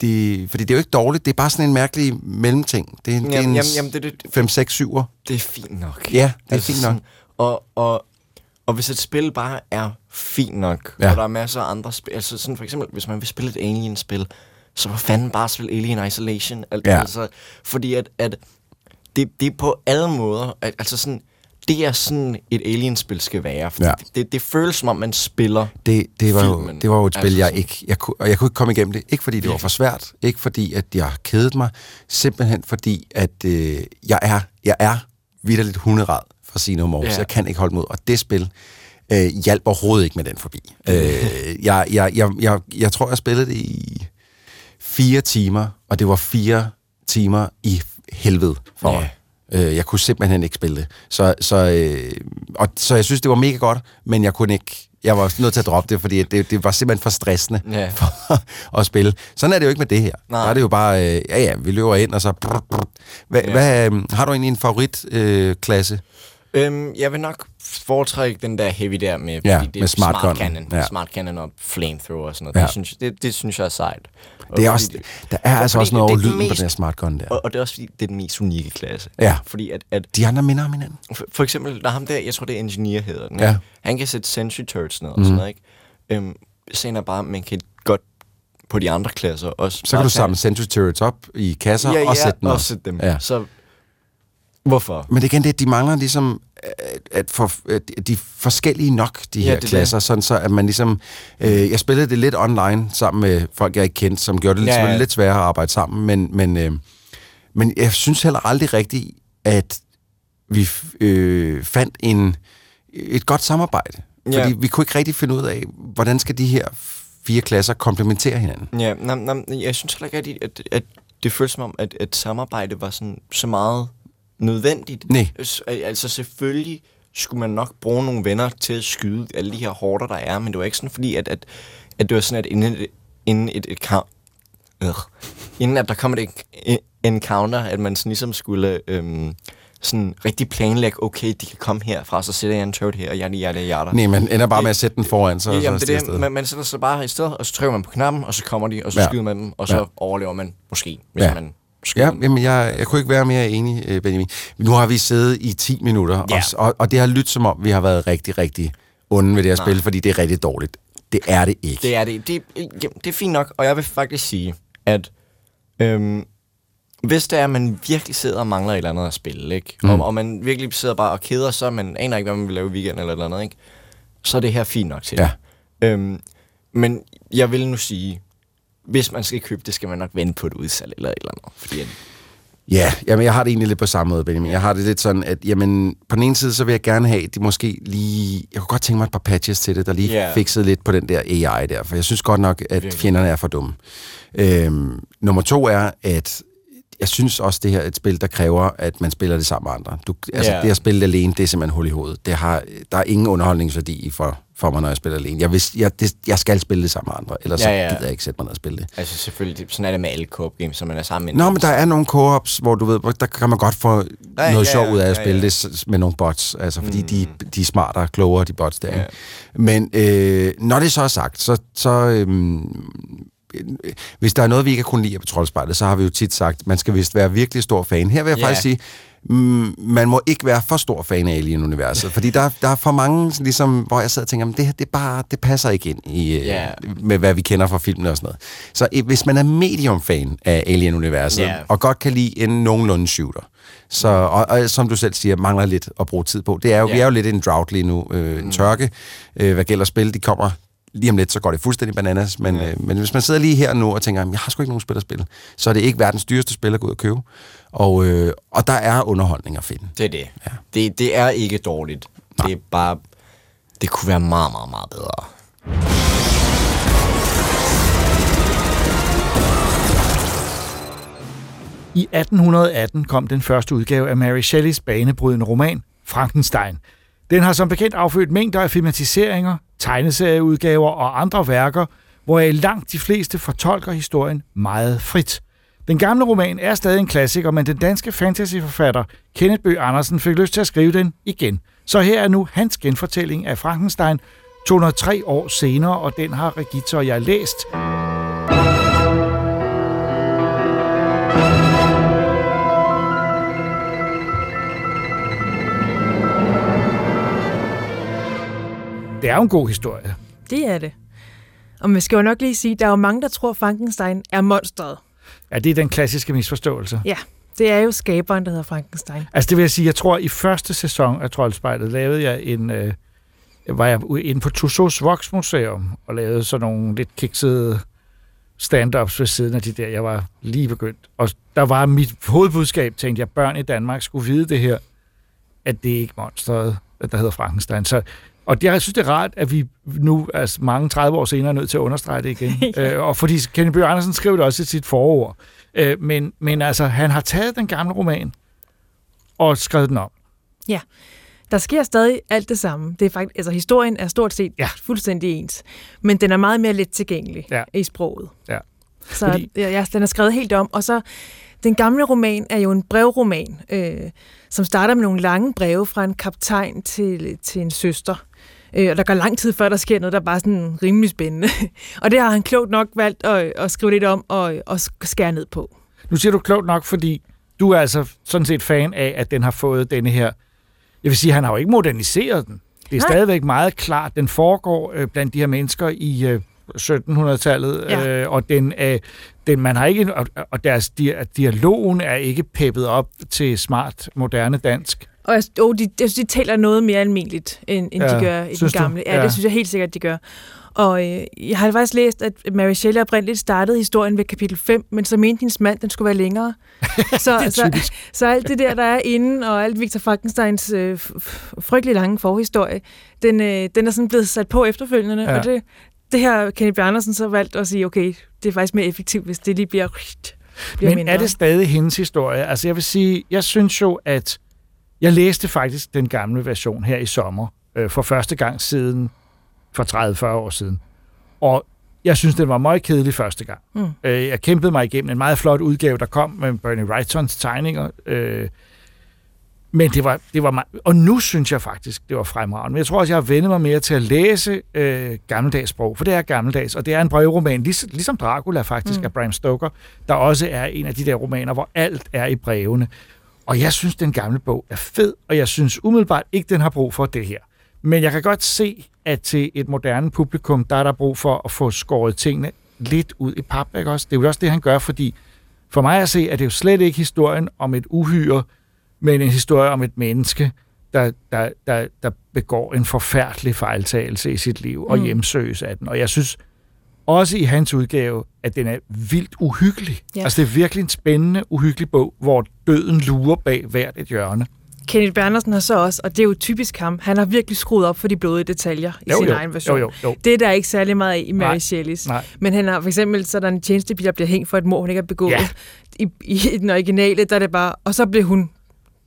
[SPEAKER 1] det, fordi det er jo ikke dårligt, det er bare sådan en mærkelig mellemting. Det er, en- det er
[SPEAKER 9] Jamen,
[SPEAKER 1] en
[SPEAKER 9] jamen, jamen, det, det,
[SPEAKER 1] 5, 6, 7'er.
[SPEAKER 9] det er fint nok.
[SPEAKER 1] Ja, det er
[SPEAKER 9] Altså
[SPEAKER 1] fint nok.
[SPEAKER 9] sådan- Og, og, og hvis et spil bare er fint nok,
[SPEAKER 1] Ja.
[SPEAKER 9] og der er masser af andre spil, altså sådan for eksempel, hvis man vil spille et Alien-spil, så hvor fanden bare spille Alien Isolation? Al-
[SPEAKER 1] Ja.
[SPEAKER 9] Altså, fordi at, at det, det er på alle måder, at, altså sådan, det er sådan et Alien-spil skal være. Fordi
[SPEAKER 1] Ja.
[SPEAKER 9] ja. det, det føles som om, man spiller
[SPEAKER 1] Det, det, var jo,
[SPEAKER 9] filmen.
[SPEAKER 1] det var jo et spil,
[SPEAKER 9] Altså
[SPEAKER 1] jeg ikke... Jeg kunne, og jeg kunne ikke komme igennem det. Ikke fordi det var for svært. Ikke fordi, at jeg kedede mig. Simpelthen fordi, at øh, jeg er, jeg er vidderligt hunderad for Sino Morse.
[SPEAKER 9] Ja.
[SPEAKER 1] Jeg kan ikke holde mod. Og det spil øh, hjalp overhovedet ikke med den forbi. øh, jeg, jeg, jeg, jeg, jeg tror, jeg spillede det i fire timer, og det var fire timer i helvede for mig. Øh, jeg kunne simpelthen ikke spille det. Så, så, øh, og, så jeg synes, det var mega godt, men jeg kunne ikke... Jeg var nødt til at droppe det, fordi det, det var simpelthen for stressende
[SPEAKER 9] Ja.
[SPEAKER 1] for at spille. Sådan er det jo ikke med det her.
[SPEAKER 9] Nej.
[SPEAKER 1] Der er det jo bare, øh, ja ja, vi løber ind, og så... Brr, brr. Hvad,
[SPEAKER 9] Ja.
[SPEAKER 1] hvad, øh, har du egentlig en favoritklasse? Øh, klasse?
[SPEAKER 9] Øhm, jeg vil nok foretrække den der heavy der med,
[SPEAKER 1] Ja,
[SPEAKER 9] fordi det
[SPEAKER 1] med smart gun.
[SPEAKER 9] cannon,
[SPEAKER 1] Ja.
[SPEAKER 9] smart cannon og flamethrower og sådan noget.
[SPEAKER 1] Ja.
[SPEAKER 9] Det, synes, det, det synes jeg er sejt. Og
[SPEAKER 1] det er også, der er
[SPEAKER 9] og
[SPEAKER 1] altså også noget
[SPEAKER 9] det
[SPEAKER 1] over
[SPEAKER 9] er den
[SPEAKER 1] lyden på
[SPEAKER 9] mest-
[SPEAKER 1] den her smart gun der.
[SPEAKER 9] Og, og det er også fordi, det er den mest unikke klasse.
[SPEAKER 1] Ja.
[SPEAKER 9] Fordi at, at
[SPEAKER 1] De andre minder om hinanden.
[SPEAKER 9] for, for eksempel, der er ham der, jeg tror det er Engineer hedder den.
[SPEAKER 1] Ja.
[SPEAKER 9] ikke? Han kan sætte sentry turrets ned og sådan noget, ikke? Øhm, sagen er bare, man kan godt på de andre klasser også.
[SPEAKER 1] Så kan du samle Sentry Turrets op i kasser
[SPEAKER 9] ja, ja,
[SPEAKER 1] og sætte dem
[SPEAKER 9] og
[SPEAKER 1] op.
[SPEAKER 9] sætte dem.
[SPEAKER 1] Ja.
[SPEAKER 9] Så hvorfor?
[SPEAKER 1] Men det igen det, de mangler ligesom at, for, at de er forskellige nok, de
[SPEAKER 9] Ja,
[SPEAKER 1] her
[SPEAKER 9] det er
[SPEAKER 1] klasser, sådan så at man ligesom... Øh, jeg spillede det lidt online sammen med folk, jeg ikke kendte, som gjorde det
[SPEAKER 9] Ja,
[SPEAKER 1] ja,
[SPEAKER 9] ja.
[SPEAKER 1] ja. lidt sværere at arbejde sammen, men, men, øh, men jeg synes heller aldrig rigtigt, at vi øh, fandt en, et godt samarbejde.
[SPEAKER 9] Ja.
[SPEAKER 1] Fordi vi kunne ikke rigtig finde ud af, hvordan skal de her fire klasser komplementere hinanden.
[SPEAKER 9] Ja, nam, nam, jeg synes heller ikke, rigtigt, at, at det føles som om, at, at samarbejde var sådan, så meget nødvendigt.
[SPEAKER 1] Nej.
[SPEAKER 9] Altså selvfølgelig skulle man nok bruge nogle venner til at skyde alle de her hårder, der er, men det var ikke sådan fordi, at, at, at det var sådan, at inden et, inden et, et count, øh, inden at der kom et en- encounter, at man sådan ligesom skulle øhm, sådan rigtig planlægge, okay, de kan komme herfra, så sætter jeg en turret her, og jeg jeg jeg
[SPEAKER 1] Nej, man ender bare med at sætte den foran, så,
[SPEAKER 9] så,
[SPEAKER 1] så
[SPEAKER 9] Jamen,
[SPEAKER 1] er
[SPEAKER 9] det er det. Man, man sætter sig bare i stedet, og så trykker man på knappen, og så kommer de, og så
[SPEAKER 1] Ja.
[SPEAKER 9] skyder man dem, og så
[SPEAKER 1] Ja.
[SPEAKER 9] overlever man måske, hvis
[SPEAKER 1] ja.
[SPEAKER 9] man skyder
[SPEAKER 1] Ja, jamen jeg, jeg kunne ikke være mere enig, øh, Benjamin. Nu har vi siddet i 10 minutter,
[SPEAKER 9] Ja.
[SPEAKER 1] og, og, og det har lyttet som om, vi har været rigtig, rigtig onde ved det her
[SPEAKER 9] Nej.
[SPEAKER 1] spil, fordi det er rigtig dårligt. Det er det ikke.
[SPEAKER 9] Det er det. Det, det er fint nok, og jeg vil faktisk sige, at øhm, hvis det er, at man virkelig sidder og mangler et eller andet at spille, ikke? Mm. Og, og man virkelig sidder bare og keder sig, man aner ikke, hvad man vil lave i weekenden eller et eller andet, ikke? så er det her fint nok til
[SPEAKER 1] Ja.
[SPEAKER 9] Øhm, men jeg vil nu sige, hvis man skal købe det, skal man nok vente på et udsalg eller et eller andet. Fordi at,
[SPEAKER 1] Ja, jamen jeg har det egentlig lidt på samme måde, Benjamin. Jeg har det lidt sådan, at jamen, på den ene side, så vil jeg gerne have, de måske lige... Jeg kunne godt tænke mig et par patches til det, der lige yeah. fikset lidt på den der AI der, for jeg synes godt nok, at fjenderne er for dumme. Øhm, nummer to er, at jeg synes også, det her er et spil, der kræver, at man spiller det sammen med andre. Du, altså,
[SPEAKER 9] Ja.
[SPEAKER 1] det at spille alene, det er simpelthen hul i hovedet. Det har, der er ingen underholdningsværdi i for, for mig, når jeg spiller alene. Jeg, vil, jeg, det, jeg skal spille det sammen med andre, ellers ja,
[SPEAKER 9] Ja,
[SPEAKER 1] ja.
[SPEAKER 9] ja.
[SPEAKER 1] så gider jeg ikke sætte mig ned og spille det.
[SPEAKER 9] Altså selvfølgelig, sådan er det med alle co-op games, så man er sammen med
[SPEAKER 1] Nå, men der er nogle co-ops, hvor du ved, hvor der kan man godt få
[SPEAKER 9] Ja,
[SPEAKER 1] noget
[SPEAKER 9] ja,
[SPEAKER 1] sjov ud af at
[SPEAKER 9] ja,
[SPEAKER 1] spille
[SPEAKER 9] ja.
[SPEAKER 1] det med nogle bots, altså fordi de, de er smartere, klogere, de bots der.
[SPEAKER 9] Ja.
[SPEAKER 1] Ja. Men øh, når det så er sagt, så, så øh, hvis der er noget, vi ikke har kunnet lide af Patrolspejlet, så har vi jo tit sagt, man skal vist være virkelig stor fan. Her vil jeg
[SPEAKER 9] Ja.
[SPEAKER 1] faktisk sige, mm, man må ikke være for stor fan af Alien-universet, fordi der, der er for mange, sådan ligesom, hvor jeg sidder og tænker, "Men det her, det, bare, det passer ikke ind i, øh,
[SPEAKER 9] Ja.
[SPEAKER 1] med, hvad vi kender fra filmene og sådan noget. Så øh, hvis man er medium-fan af Alien-universet,
[SPEAKER 9] Ja.
[SPEAKER 1] og godt kan lide en nogenlunde shooter, så, og, og som du selv siger, mangler lidt at bruge tid på. Det er jo,
[SPEAKER 9] Ja.
[SPEAKER 1] Vi er jo lidt i en drought lige nu, øh, en tørke. Øh, hvad gælder spil, de kommer lige om lidt, så går det fuldstændig bananas. Men,
[SPEAKER 9] Ja.
[SPEAKER 1] øh, men hvis man sidder lige her nu og tænker, "Jamen, jeg har sgu ikke nogen spil at spille, så er det ikke verdens dyreste spil at gå ud og købe. Og, øh, og der er underholdning at finde.
[SPEAKER 9] Det er det. Ja. det. Det er ikke dårligt. Det er bare... Det kunne være meget, meget, meget bedre.
[SPEAKER 2] I 1818 kom den første udgave af Mary Shelleys banebrydende roman, Frankenstein. Den har som bekendt affødt mængder af filmatiseringer, tegneserieudgaver og andre værker, hvoraf langt de fleste fortolker historien meget frit. Den gamle roman er stadig en klassiker, men den danske fantasyforfatter Kenneth Bøh Andersen fik lyst til at skrive den igen. Så her er nu hans genfortælling af Frankenstein 203 år senere, og den har Regitta og jeg læst. Det er jo en god historie.
[SPEAKER 10] Det er det. Og man skal jo nok lige sige, der er jo mange, der tror, Frankenstein er monstret.
[SPEAKER 2] Ja, det er den klassiske misforståelse.
[SPEAKER 10] Ja, det er jo skaberen, der hedder Frankenstein.
[SPEAKER 2] Altså det vil jeg sige, jeg tror i første sæson af Troldspejlet lavede jeg en, øh, var jeg inde på Tussauds Voksmuseum og lavede sådan nogle lidt kiksede stand-ups ved siden af de der. Jeg var lige begyndt. Og der var mit hovedbudskab, tænkte jeg, børn i Danmark skulle vide det her, at det er ikke monsteret, der hedder Frankenstein. Så, og jeg synes, det er rart, at vi nu, altså mange 30 år senere, er nødt til at understrege det igen.
[SPEAKER 10] Ja.
[SPEAKER 2] øh, og fordi Kenneth Bøgh Andersen skrev det også i sit forord. Øh, men, men altså, han har taget den gamle roman og skrevet den om.
[SPEAKER 10] Der sker stadig alt det samme. Det er faktisk, altså historien er stort set
[SPEAKER 2] Ja.
[SPEAKER 10] ja. fuldstændig ens, men den er meget mere let tilgængelig
[SPEAKER 2] Ja.
[SPEAKER 10] i sproget.
[SPEAKER 2] Ja.
[SPEAKER 10] Så
[SPEAKER 2] Fordi...
[SPEAKER 10] ja, den er skrevet helt om, og så den gamle roman er jo en brevroman, øh, som starter med nogle lange breve fra en kaptajn til, til en søster. Øh, og der går lang tid før, der sker noget, der er bare sådan rimelig spændende. og det har han klogt nok valgt at, at skrive lidt om og, og skære ned på.
[SPEAKER 2] Nu siger du klogt nok, fordi du er altså sådan set fan af, at den har fået denne her... Jeg vil sige, han har jo ikke moderniseret den. Det er
[SPEAKER 10] Nej.
[SPEAKER 2] stadigvæk meget klart. Den foregår øh, blandt de her mennesker i øh, 1700-tallet,
[SPEAKER 10] Ja.
[SPEAKER 2] øh, og den, øh, den, man har ikke, og, og deres dia- dialogen er ikke peppet op til smart, moderne dansk.
[SPEAKER 10] Og jeg, oh, de, jeg synes, de taler noget mere almindeligt, end, end
[SPEAKER 2] Ja,
[SPEAKER 10] de gør i den gamle. Ja,
[SPEAKER 2] Ja.
[SPEAKER 10] det synes jeg helt sikkert, de gør. Og øh, jeg har faktisk læst, at Mary Shelley oprindeligt startede historien ved kapitel 5, men så mente hendes mand, den skulle være længere. så, så,
[SPEAKER 2] typisk.
[SPEAKER 10] så alt det der, der er inde, og alt Victor Frankensteins øh, frygtelig lange forhistorie, den, øh, den er sådan blevet sat på efterfølgende,
[SPEAKER 2] ja.
[SPEAKER 10] og det, det har Kenneth Bjarnersen så valgt at sige, okay, det er faktisk mere effektivt, hvis det lige bliver, bliver
[SPEAKER 2] Men
[SPEAKER 10] mindre.
[SPEAKER 2] er det stadig hendes historie? Altså jeg vil sige, jeg synes jo, at jeg læste faktisk den gamle version her i sommer, øh, for første gang siden for 30-40 år siden. Og jeg synes, den var meget kedelig første gang.
[SPEAKER 10] Mm.
[SPEAKER 2] Øh, jeg kæmpede mig igennem en meget flot udgave, der kom med Bernie Wrightons tegninger. Øh, men det var, det var meget, og nu synes jeg faktisk, det var fremragende. Men jeg tror også, jeg har vendt mig mere til at læse øh, gammeldags sprog, for det er gammeldags, og det er en brevroman, lig, ligesom Dracula faktisk, mm. af Bram Stoker, der også er en af de der romaner, hvor alt er i brevene. Og jeg synes, den gamle bog er fed, og jeg synes umiddelbart ikke, den har brug for det her. Men jeg kan godt se, at til et moderne publikum, der er der brug for at få skåret tingene lidt ud i pap, ikke også? Det er jo også det, han gør, fordi for mig at se, at det jo slet ikke historien om et uhyre, men en historie om et menneske, der, der, der, der begår en forfærdelig fejltagelse i sit liv og
[SPEAKER 10] Mm.
[SPEAKER 2] hjemsøges af den. Og jeg synes også i hans udgave, at den er vildt uhyggelig.
[SPEAKER 10] Ja.
[SPEAKER 2] Altså det er virkelig en spændende, uhyggelig bog, hvor døden lurer bag hvert et hjørne.
[SPEAKER 10] Kenneth Bernersen har så også, og det er jo typisk ham, han har virkelig skruet op for de blodige detaljer i
[SPEAKER 2] Jo,
[SPEAKER 10] sin
[SPEAKER 2] jo.
[SPEAKER 10] egen version.
[SPEAKER 2] Jo, jo, jo.
[SPEAKER 10] Det er der ikke særlig meget af i Mary
[SPEAKER 2] Nej.
[SPEAKER 10] Shelleys.
[SPEAKER 2] Nej.
[SPEAKER 10] Men han har for eksempel, så er der en tjenestebil, der bliver hængt for et mord, hun ikke har begået.
[SPEAKER 2] Ja.
[SPEAKER 10] I, I, den originale, der er det bare, og så blev hun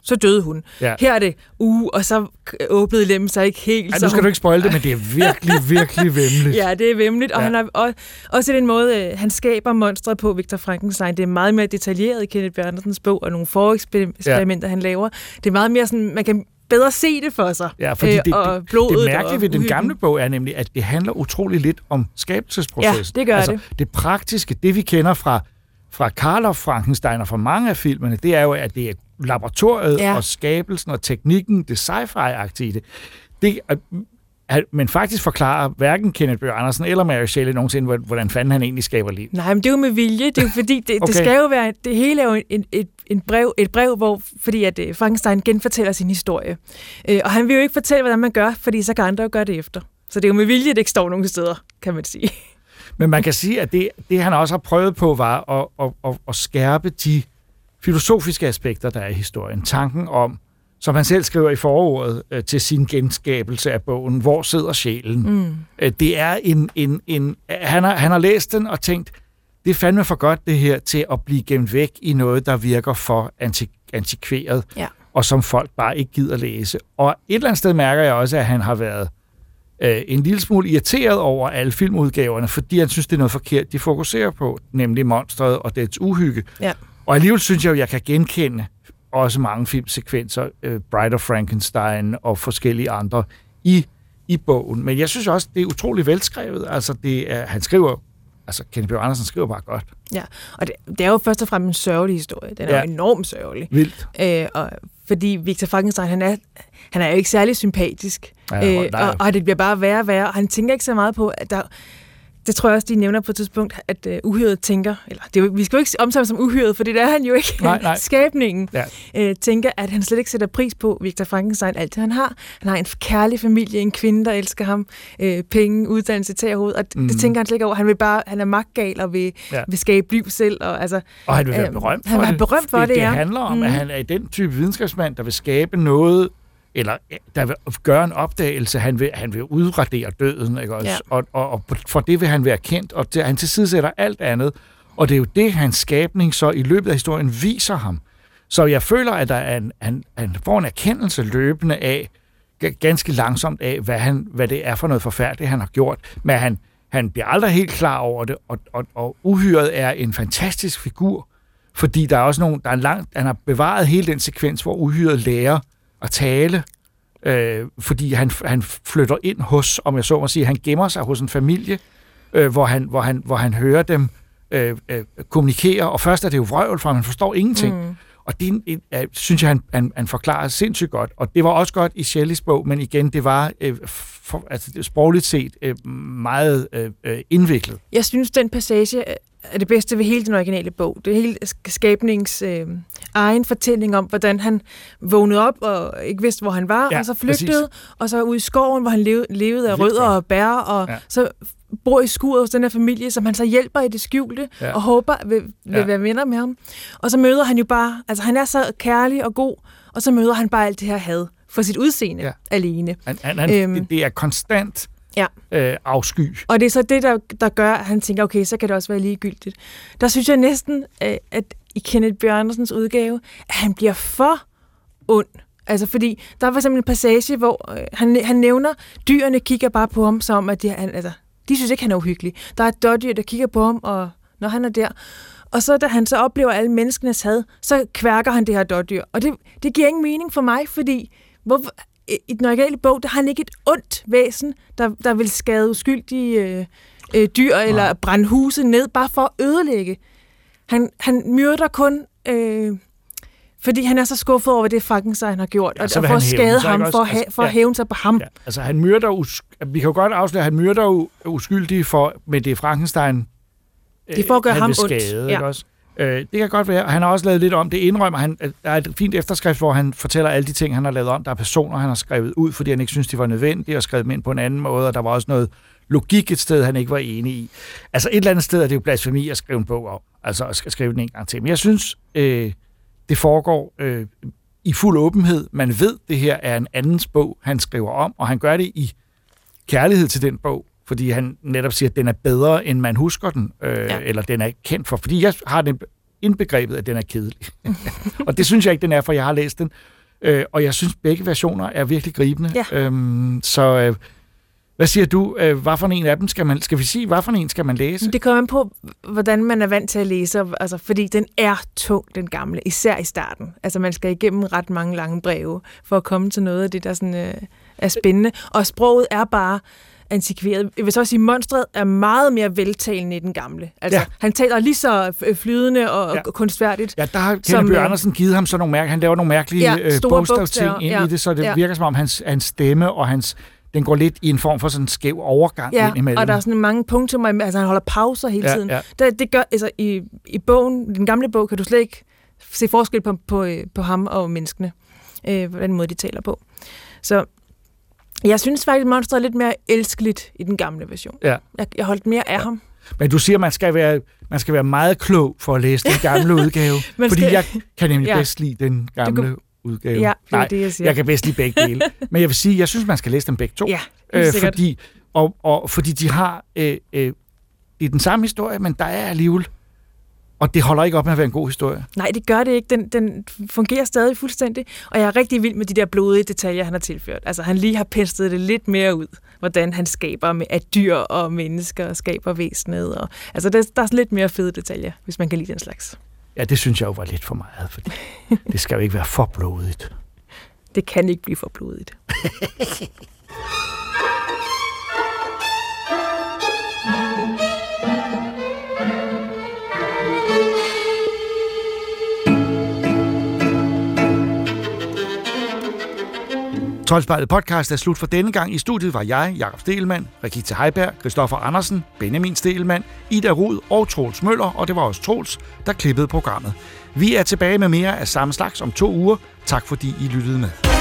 [SPEAKER 10] så døde hun.
[SPEAKER 2] Ja.
[SPEAKER 10] Her er det, uh, og så åbnede lemmen sig ikke helt.
[SPEAKER 2] Ej, nu skal
[SPEAKER 10] hun-
[SPEAKER 2] du ikke spoil det, men det er virkelig, virkelig vemmeligt.
[SPEAKER 10] Ja, det er vemmeligt, og
[SPEAKER 2] Ja.
[SPEAKER 10] ja. han har og, også den måde, øh, han skaber monstret på, Victor Frankenstein. Det er meget mere detaljeret i Kenneth Bjørnsens bog, og nogle foreksperimenter, ja. han laver. Det er meget mere sådan, man kan bedre se det for sig.
[SPEAKER 2] Ja, fordi det,
[SPEAKER 10] og
[SPEAKER 2] det,
[SPEAKER 10] blodet
[SPEAKER 2] det mærkelige
[SPEAKER 10] og
[SPEAKER 2] ved den gamle bog er nemlig, at det handler utrolig lidt om skabelsesprocessen.
[SPEAKER 10] Ja, det gør
[SPEAKER 2] altså,
[SPEAKER 10] det.
[SPEAKER 2] Det praktiske, det vi kender fra, fra Karloff Frankenstein og fra mange af filmene, det er jo, at det er laboratoriet
[SPEAKER 10] Ja.
[SPEAKER 2] og skabelsen og teknikken, det sci-fi-agtige i det. det at- men faktisk forklarer hverken Kenneth Bøger Andersen eller Mary Shelley nogensinde, hvordan- fanden han egentlig skaber liv.
[SPEAKER 10] Nej, men det er jo med vilje. Det er fordi, det, okay. Det skal jo være, det hele er jo en, et, en brev, et brev, hvor, fordi at øh, Frankenstein genfortæller sin historie. Øh, og han vil jo ikke fortælle, hvordan man gør, fordi så kan andre jo gøre det efter. Så det er jo med vilje, det ikke står nogen steder, kan man sige.
[SPEAKER 2] Men man kan sige, at det, det han også har prøvet på, var at, at, at, at skærpe de filosofiske aspekter, der er i historien. Tanken om, som han selv skriver i forordet øh, til sin genskabelse af bogen, Hvor sidder sjælen?
[SPEAKER 10] Mm.
[SPEAKER 2] Øh, Det er en... en, en han, har, han har læst den og tænkt, det er fandme for godt det her til at blive gemt væk i noget, der virker for anti, antikveret,
[SPEAKER 10] Ja.
[SPEAKER 2] og som folk bare ikke gider læse. Og et eller andet sted mærker jeg også, at han har været øh, en lille smule irriteret over alle filmudgaverne, fordi han synes, det er noget forkert, de fokuserer på, nemlig monstret og dets uhygge.
[SPEAKER 10] Ja.
[SPEAKER 2] Og alligevel synes jeg jo, jeg kan genkende også mange filmsekvenser, øh, Bride of Frankenstein og forskellige andre, i, i bogen. Men jeg synes også, det er utrolig velskrevet. Altså, det er, han skriver, altså Kenneth Bjørn Andersen skriver bare godt.
[SPEAKER 10] Ja, og det, det er jo først og fremmest en sørgelig historie. Den er
[SPEAKER 2] Ja.
[SPEAKER 10] jo enormt sørgelig.
[SPEAKER 2] Vildt.
[SPEAKER 10] Øh, og fordi Victor Frankenstein, han er, han er jo ikke særlig sympatisk.
[SPEAKER 2] Ja,
[SPEAKER 10] øh, og, og det bliver bare værre og værre. Og han tænker ikke så meget på, at der... Det tror jeg også, de nævner på et tidspunkt, at uh, uhyret tænker, eller det er, jo- vi skal jo ikke omtale som uhyret, for det er han jo ikke.
[SPEAKER 2] Nej, nej.
[SPEAKER 10] Skabningen
[SPEAKER 2] Ja.
[SPEAKER 10] øh, tænker, at han slet ikke sætter pris på Victor Frankenstein, alt det han har. Han har en kærlig familie, en kvinde, der elsker ham, øh, penge, uddannelse, tag og hoved, og mm.
[SPEAKER 2] Mhm.
[SPEAKER 10] det tænker han slet ikke over. Han vil bare, han er magtgal og vil,
[SPEAKER 2] Ja.
[SPEAKER 10] vil skabe liv selv. Og, altså,
[SPEAKER 2] Og han vil være
[SPEAKER 10] Øhm,
[SPEAKER 2] berømt for
[SPEAKER 10] han
[SPEAKER 2] det.
[SPEAKER 10] berømt for
[SPEAKER 2] det,
[SPEAKER 10] det,
[SPEAKER 2] det
[SPEAKER 10] ja.
[SPEAKER 2] handler om, mm. at
[SPEAKER 10] Mhm.
[SPEAKER 2] han er den type videnskabsmand, der vil skabe noget, eller der vil gøre en opdagelse. Han vil, han vil udradere døden, ikke også?
[SPEAKER 10] Ja.
[SPEAKER 2] Og, og, og for det vil han være kendt, og det, han tilsidesætter alt andet. Og det er jo det, hans skabning så i løbet af historien viser ham. Så jeg føler, at der er en, han, han får en erkendelse løbende af, ga- ganske langsomt af, hvad, han, hvad det er for noget forfærdeligt, han har gjort. Men han, han bliver aldrig helt klar over det, og, og, og uhyret er en fantastisk figur, fordi der er også nogle, der er en lang, han har bevaret hele den sekvens, hvor uhyret lærer at tale, øh, fordi han, han flytter ind hos, om jeg så må sige, han gemmer sig hos en familie, øh, hvor, han, hvor, han, hvor han hører dem øh, øh, kommunikere, og først er det jo vrøvl, for man forstår ingenting. Mm. Og det er, synes jeg, han, han, han forklarer sindssygt godt. Og det var også godt i Shelleys bog, men igen, det var øh, for, altså, sprogligt set øh, meget øh, øh, indviklet.
[SPEAKER 10] Jeg synes, den passage er det bedste ved hele den originale bog. Det er hele skabnings øh, egen fortælling om, hvordan han vågnede op og ikke vidste, hvor han var,
[SPEAKER 2] Ja,
[SPEAKER 10] og så flygtede,
[SPEAKER 2] præcis.
[SPEAKER 10] og så ud i skoven, hvor han levede, levede af rødder og bær, og
[SPEAKER 2] Ja.
[SPEAKER 10] så bor i skuret hos den her familie, som han så hjælper i det skjulte,
[SPEAKER 2] Ja.
[SPEAKER 10] og håber vil, vil
[SPEAKER 2] Ja.
[SPEAKER 10] være venner med ham. Og så møder han jo bare, altså han er så kærlig og god, og så møder han bare alt det her had for sit udseende
[SPEAKER 2] Ja.
[SPEAKER 10] alene.
[SPEAKER 2] Han, han, han, øhm, det er konstant
[SPEAKER 10] Ja.
[SPEAKER 2] øh, afsky.
[SPEAKER 10] Og det er så det, der, der gør, at han tænker, okay, så kan det også være ligegyldigt. Der synes jeg næsten, øh, at i Kenneth Bjørnsens udgave, at han bliver for ond. Altså fordi, der var simpelthen en passage, hvor øh, han, han nævner, dyrene kigger bare på ham, som at de, han, altså, de synes ikke, han er uhyggelig. Der er et dårdyr, der kigger på ham, og når han er der. Og så da han så oplever alle menneskenes had, så kværker han det her dårdyr. Og det, det giver ingen mening for mig, fordi hvor, i den originale bog, der har han ikke et ondt væsen, der, der vil skade uskyldige øh, øh, dyr eller brænde huset ned, bare for at ødelægge. Han, han myrder kun, øh, fordi han er så skuffet over det Frankenstein har gjort,
[SPEAKER 2] Ja,
[SPEAKER 10] og,
[SPEAKER 2] så
[SPEAKER 10] og for at
[SPEAKER 2] han
[SPEAKER 10] skade
[SPEAKER 2] sig,
[SPEAKER 10] ham, for, at
[SPEAKER 2] også?
[SPEAKER 10] ha,
[SPEAKER 2] Altså,
[SPEAKER 10] for at
[SPEAKER 2] ja.
[SPEAKER 10] hævne sig på ham.
[SPEAKER 2] Ja, altså han myrder, us- vi kan jo godt afsløre, at han myrder uskyldige for, med det Frankenstein,
[SPEAKER 10] Det for at gøre
[SPEAKER 2] han
[SPEAKER 10] ham ondt.
[SPEAKER 2] skade,
[SPEAKER 10] Ja.
[SPEAKER 2] ikke også? Øh, det kan godt være. Han har også lavet lidt om det. Indrømmer han, at der er et fint efterskrift, hvor han fortæller alle de ting, han har lavet om. Der er personer, han har skrevet ud, fordi han ikke synes, de var nødvendige, og skrevet dem ind på en anden måde, og der var også noget logik et sted, han ikke var enig i. Altså et eller andet sted er det jo blasfemi at skrive en bog om. Altså at skrive den en gang til. Men jeg synes, øh, det foregår øh, i fuld åbenhed. Man ved, det her er en andens bog, han skriver om, og han gør det i kærlighed til den bog, fordi han netop siger, at den er bedre, end man husker den, øh, ja. Eller den er kendt for. Fordi jeg har den indbegrebet, at den er kedelig. og det synes jeg ikke, den er, for jeg har læst den. Øh, og jeg synes, begge versioner er virkelig gribende.
[SPEAKER 10] Ja.
[SPEAKER 2] Øhm, så øh, hvad siger du? Øh, hvad for en af dem skal man... Skal vi sige, hvad for en skal man læse?
[SPEAKER 10] Det kommer an på, hvordan man er vant til at læse, altså, fordi den er tung, den gamle, især i starten. Altså, man skal igennem ret mange lange breve, for at komme til noget af det, der sådan, øh, er spændende. Og sproget er bare antikveret. Jeg vil så også sige, at monstret er meget mere veltalende i den gamle. Altså,
[SPEAKER 2] Ja.
[SPEAKER 10] han taler lige så f- flydende og
[SPEAKER 2] Ja.
[SPEAKER 10] kunstværdigt.
[SPEAKER 2] Ja, der har Kenneth Bøge
[SPEAKER 10] øh,
[SPEAKER 2] Andersen givet ham sådan nogle mærke. Han laver nogle mærkelige
[SPEAKER 10] Ja,
[SPEAKER 2] øh,
[SPEAKER 10] bogstaver,
[SPEAKER 2] ind
[SPEAKER 10] ja.
[SPEAKER 2] i det, så det
[SPEAKER 10] Ja.
[SPEAKER 2] virker som om hans, hans stemme og hans den går lidt i en form for sådan en skæv overgang
[SPEAKER 10] Ja,
[SPEAKER 2] ind imellem.
[SPEAKER 10] og der er sådan mange punktummer, altså han holder pauser hele
[SPEAKER 2] Ja,
[SPEAKER 10] tiden.
[SPEAKER 2] ja.
[SPEAKER 10] Det, det gør, altså i, i bogen, den gamle bog, kan du slet ikke se forskel på, på, øh, på ham og menneskene, øh, på den måde, de taler på. Så jeg synes faktisk, at monstret er lidt mere elskeligt i den gamle version.
[SPEAKER 2] Ja.
[SPEAKER 10] Jeg, jeg holdt mere af ham.
[SPEAKER 2] Men du siger, man skal være, man skal være meget klog for at læse den gamle udgave.
[SPEAKER 10] Man
[SPEAKER 2] fordi
[SPEAKER 10] skal-
[SPEAKER 2] jeg kan nemlig
[SPEAKER 10] Ja.
[SPEAKER 2] bedst lide den gamle
[SPEAKER 10] kan-
[SPEAKER 2] udgave.
[SPEAKER 10] Ja, det
[SPEAKER 2] Nej,
[SPEAKER 10] det, jeg siger.
[SPEAKER 2] jeg kan bedst lide begge dele. Men jeg vil sige, jeg synes, man skal læse dem begge to.
[SPEAKER 10] Ja, sikkert.
[SPEAKER 2] fordi, og, og, fordi de har øh, øh, det er den samme historie, men der er alligevel... Og det holder ikke op med at være en god historie.
[SPEAKER 10] Nej, det gør det ikke. Den, den fungerer stadig fuldstændig. Og jeg er rigtig vild med de der blodige detaljer, han har tilført. Altså, han lige har penslet det lidt mere ud, hvordan han skaber med, at dyr og mennesker skaber væsenet. Og, altså, der, der er lidt mere fede detaljer, hvis man kan lide den slags.
[SPEAKER 2] Ja, det synes jeg jo var lidt for meget, fordi det skal jo ikke være for blodigt.
[SPEAKER 10] Det kan ikke blive for blodigt.
[SPEAKER 2] Troldspejlet podcast er slut for denne gang. I studiet var jeg, Jakob Stelmann, Rikita Heiberg, Christoffer Andersen, Benjamin Stelmann, Ida Rud og Troels Møller, og det var også Troels, der klippede programmet. Vi er tilbage med mere af samme slags om to uger. Tak fordi I lyttede med.